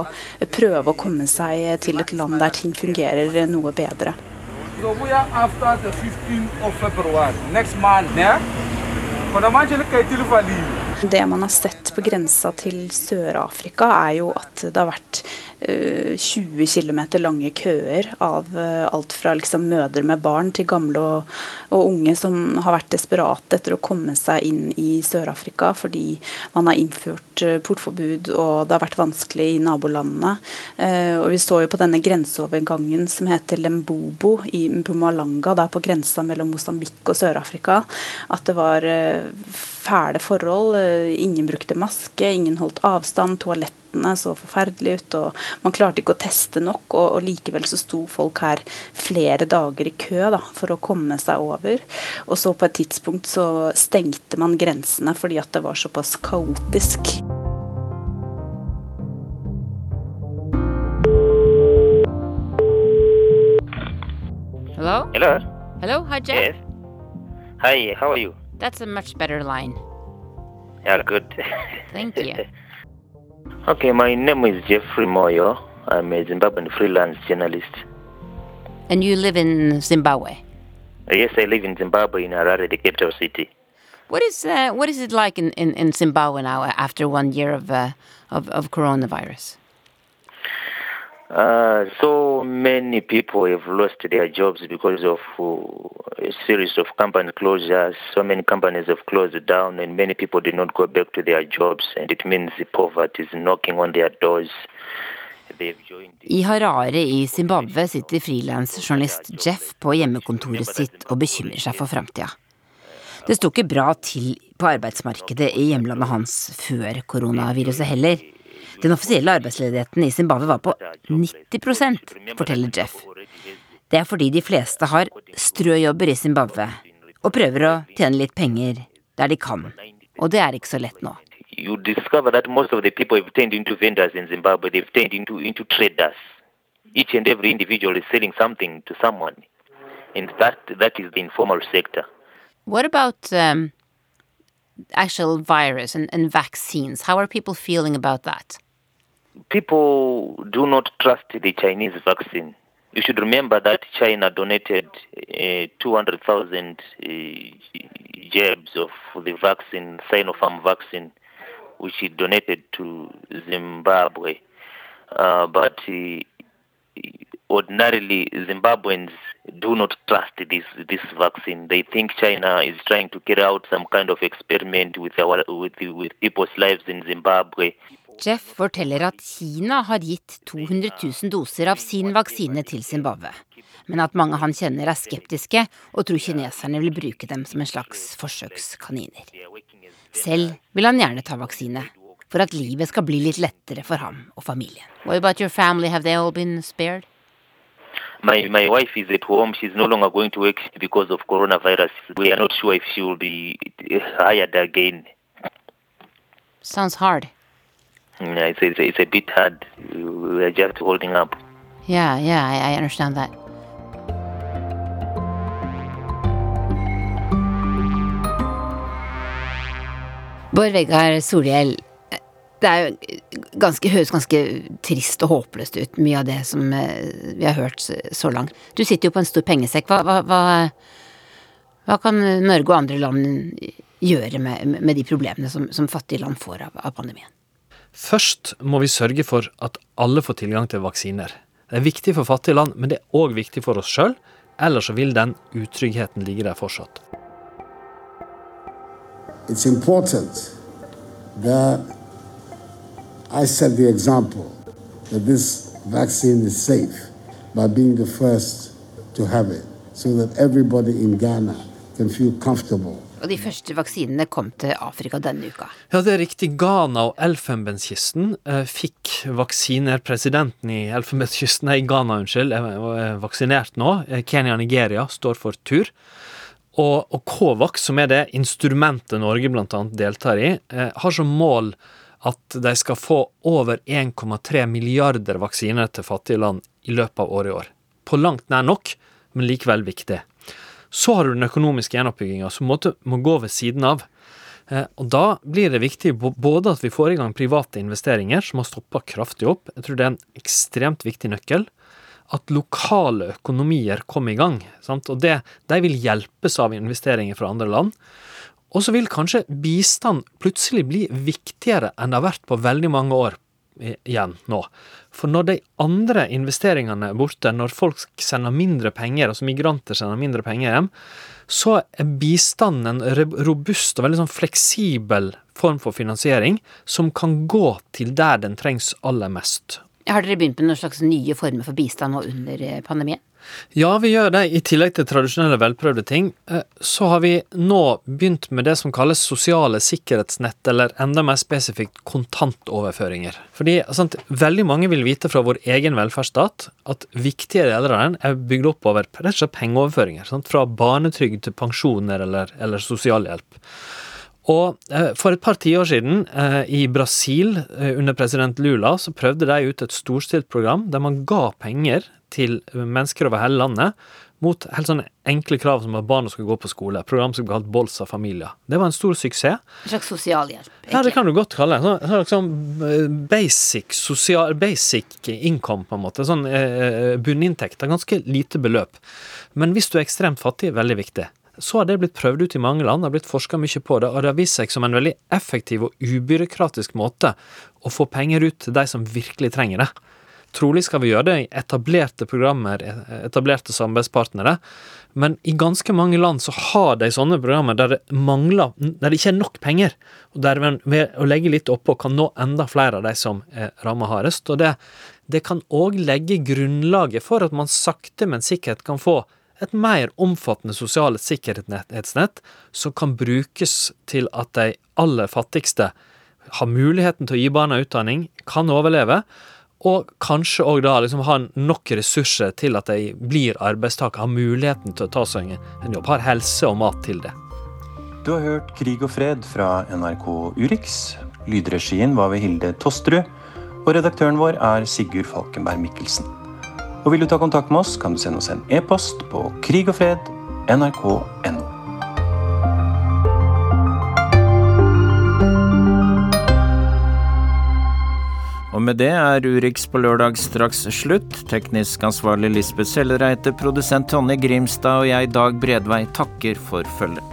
Speaker 19: prøve å komme seg til et land der ting fungerer noe bedre. So we are after the 15th of February, next month, yeah? Det man har sett på grensa til Sør-Afrika, er jo at det har vært 20 eh, km lange køer av eh, alt fra liksom mødre med barn til gamle og, og, unge som har vært desperate etter å komme seg inn i Sør-Afrika fordi man har innført eh, portforbud og det har vært vanskelig i nabolandene. Og Vi så jo på denne grenseovergangen som heter Lembobo i Mpumalanga, der på grensa mellom Mosambik og Sør-Afrika, at det var fæle forhold. Ingen brukte maske, ingen holdt avstand, toalettene så forferdelig ut. og Man klarte ikke å teste nok, og, og likevel så sto folk her flere dager i kø da, for å komme seg over. Og så på et tidspunkt så stengte man grensene fordi at det var såpass kaotisk.
Speaker 14: Hello?
Speaker 21: Hello.
Speaker 14: Hello, hi Jeff.
Speaker 21: Yes. Hi, how are you?
Speaker 14: That's a much better line.
Speaker 21: Yeah, good.
Speaker 14: Thank you.
Speaker 21: okay, my name is Jeffrey Moyo. I'm a Zimbabwean freelance journalist.
Speaker 14: And you live in Zimbabwe?
Speaker 21: Yes, I live in Zimbabwe in Harare, the capital city.
Speaker 14: What is uh, what is it like in, in, in Zimbabwe now after one year of uh, of, of coronavirus?
Speaker 21: Uh, so many people have lost their jobs because of uh, a series of company closures. So many companies have closed down, and many people did not go back to their jobs, and it means the poverty is knocking on their doors.
Speaker 14: I Harare i Zimbabwe sitter frilansjournalist Jeff på hjemmekontoret sitt og bekymrer seg for framtida. Det sto ikke bra til på arbeidsmarkedet i hjemlandet hans før koronaviruset heller. Den offisielle arbeidsledigheten i Zimbabwe var på 90% forteller Jeff. Det er fordi de fleste har strøjobber i Zimbabwe og prøver å tjene litt penger der de kan. Og det er ikke så lett nå.
Speaker 21: You discover that most of the people have turned into vendors in Zimbabwe. They've turned into, into traders. Each and every individual is selling something to someone. And that, that is the informal sector.
Speaker 14: What about um, actual virus and, and vaccines? How are people feeling about that?
Speaker 21: People do not trust the Chinese vaccine. You should remember that China donated uh, 200,000 uh, jabs of the vaccine, Sinopharm vaccine, which it donated to Zimbabwe. Uh, but uh, ordinarily, Zimbabweans do not trust this this vaccine. They think China is trying to carry out some kind of experiment with our with with people's lives in Zimbabwe.
Speaker 14: Jeff forteller at Kina har gitt 200 000 doser av sin vaksine til Zimbabwe, men at mange han kjenner er skeptiske og tror kineserne vil bruke dem som en slags forsøkskaniner. Selv vil han gjerne ta vaksine, for at livet skal bli litt lettere for ham og familien. What about your family? Have they all been spared?
Speaker 21: My my wife is at home. She's no longer going to work because of coronavirus. We are not sure if she will be hired again.
Speaker 14: Sounds hard.
Speaker 21: It's, it's, it's a bit hard. We're just holding up.
Speaker 14: Yeah, yeah, I, I understand that. Bård Vegar Solhjell, det er jo ganske, høres ganske trist og håpløst ut, mye av det som eh, vi har hørt så langt. Du sitter jo på en stor pengesekk. Hva, hva, hva, hva kan Norge og andre land gjøre med, med de problemene som, som, fattige land får av, av pandemien?
Speaker 17: Først må vi sørge for at alle får tilgang til vaksiner. Det er viktig for fattige land, men det er òg viktig for oss sjøl. Ellers så vil den utryggheten ligge der fortsatt.
Speaker 22: It's important that I set the example that this vaccine is safe by being the first to have it, so that everybody in Ghana can feel comfortable
Speaker 14: og de første vaksinene kom til Afrika denne uka.
Speaker 17: Ja, det er riktig. Ghana og Elfenbenskysten eh, fikk vaksiner. Presidenten i Elfenbenskysten, nei, Ghana, unnskyld, er vaksinert nå. Eh, Kenya og Nigeria står for tur. Og, og Covax, som er det instrumentet Norge bl.a. deltar i, eh, har som mål at de skal få over 1,3 milliarder vaksiner til fattige land i løpet av året i år. På langt nær nok, men likevel viktig. Så har du den økonomiske gjenoppbygginga, som måtte, må gå ved siden av. Eh, og Da blir det viktig både at vi får i gang private investeringer, som har stoppa kraftig opp, jeg tror det er en ekstremt viktig nøkkel, at lokale økonomier kommer i gang. Sant? Og det, de vil hjelpes av investeringer fra andre land. Og så vil kanskje bistand plutselig bli viktigere enn det har vært på veldig mange år igjen nå. For når de andre investeringene er borte, når folk sender mindre penger, altså migranter sender mindre penger hjem, så er bistanden en robust og veldig sånn fleksibel form for finansiering som kan gå til der den trengs aller mest.
Speaker 14: Har dere begynt med noen slags nye former for bistand nå under eh, pandemien?
Speaker 17: Ja, vi gjør det. I tillegg til tradisjonelle velprøvde ting, eh, så har vi nå begynt med det som kalles sosiale sikkerhetsnett, eller enda mer spesifikt kontantoverføringer. Fordi sant, veldig mange vil vite fra vår egen velferdsstat at viktige deler av den er bygd opp over rett og slett pengeoverføringer. Sant, fra barnetrygd til pensjoner eller, eller sosialhjelp. Og eh, for et par tiår siden, eh, i Brasil eh, under president Lula, så prøvde de ut et storstilt program der man ga penger til mennesker over hele landet mot helt sånne enkle krav som at barna skal gå på skole. Program som ble kalt Bolsa Familia. Det var en stor suksess.
Speaker 14: En slags sosialhjelp?
Speaker 17: Ja, det kan du godt kalle det. Sånn, sånn, basic, sosial, basic income, på en måte. Sånn eh, av Ganske lite beløp. Men hvis du er ekstremt fattig, veldig viktig. Så har det blitt prøvd ut i mange land, det har blitt forska mye på det, og det har vist seg som en veldig effektiv og ubyråkratisk måte å få penger ut til de som virkelig trenger det. Trolig skal vi gjøre det i etablerte programmer, etablerte samarbeidspartnere, men i ganske mange land så har de sånne programmer der det mangler, der det ikke er nok penger, og der ved å legge litt oppå kan nå enda flere av de som er rammet hardest. Og det, det kan òg legge grunnlaget for at man sakte, men sikkert kan få et mer omfattende sosiale sikkerhetsnett som kan brukes til at de aller fattigste har muligheten til å gi barna utdanning, kan overleve, og kanskje òg da liksom ha nok ressurser til at de blir arbeidstakere, har muligheten til å ta seg en jobb, har helse og mat til det.
Speaker 23: Du har hørt Krig og fred fra NRK Urix. Lydregien var ved Hilde Tosterud, og redaktøren vår er Sigurd Falkenberg Mikkelsen. Og Vil du ta kontakt med oss, kan du sende oss en e-post på krigogfred nrk.no.
Speaker 2: Og med det er Urix på lørdag straks slutt. Teknisk ansvarlig Lisbeth Sellereite, produsent Tonje Grimstad og jeg, Dag Bredvei, takker for følget.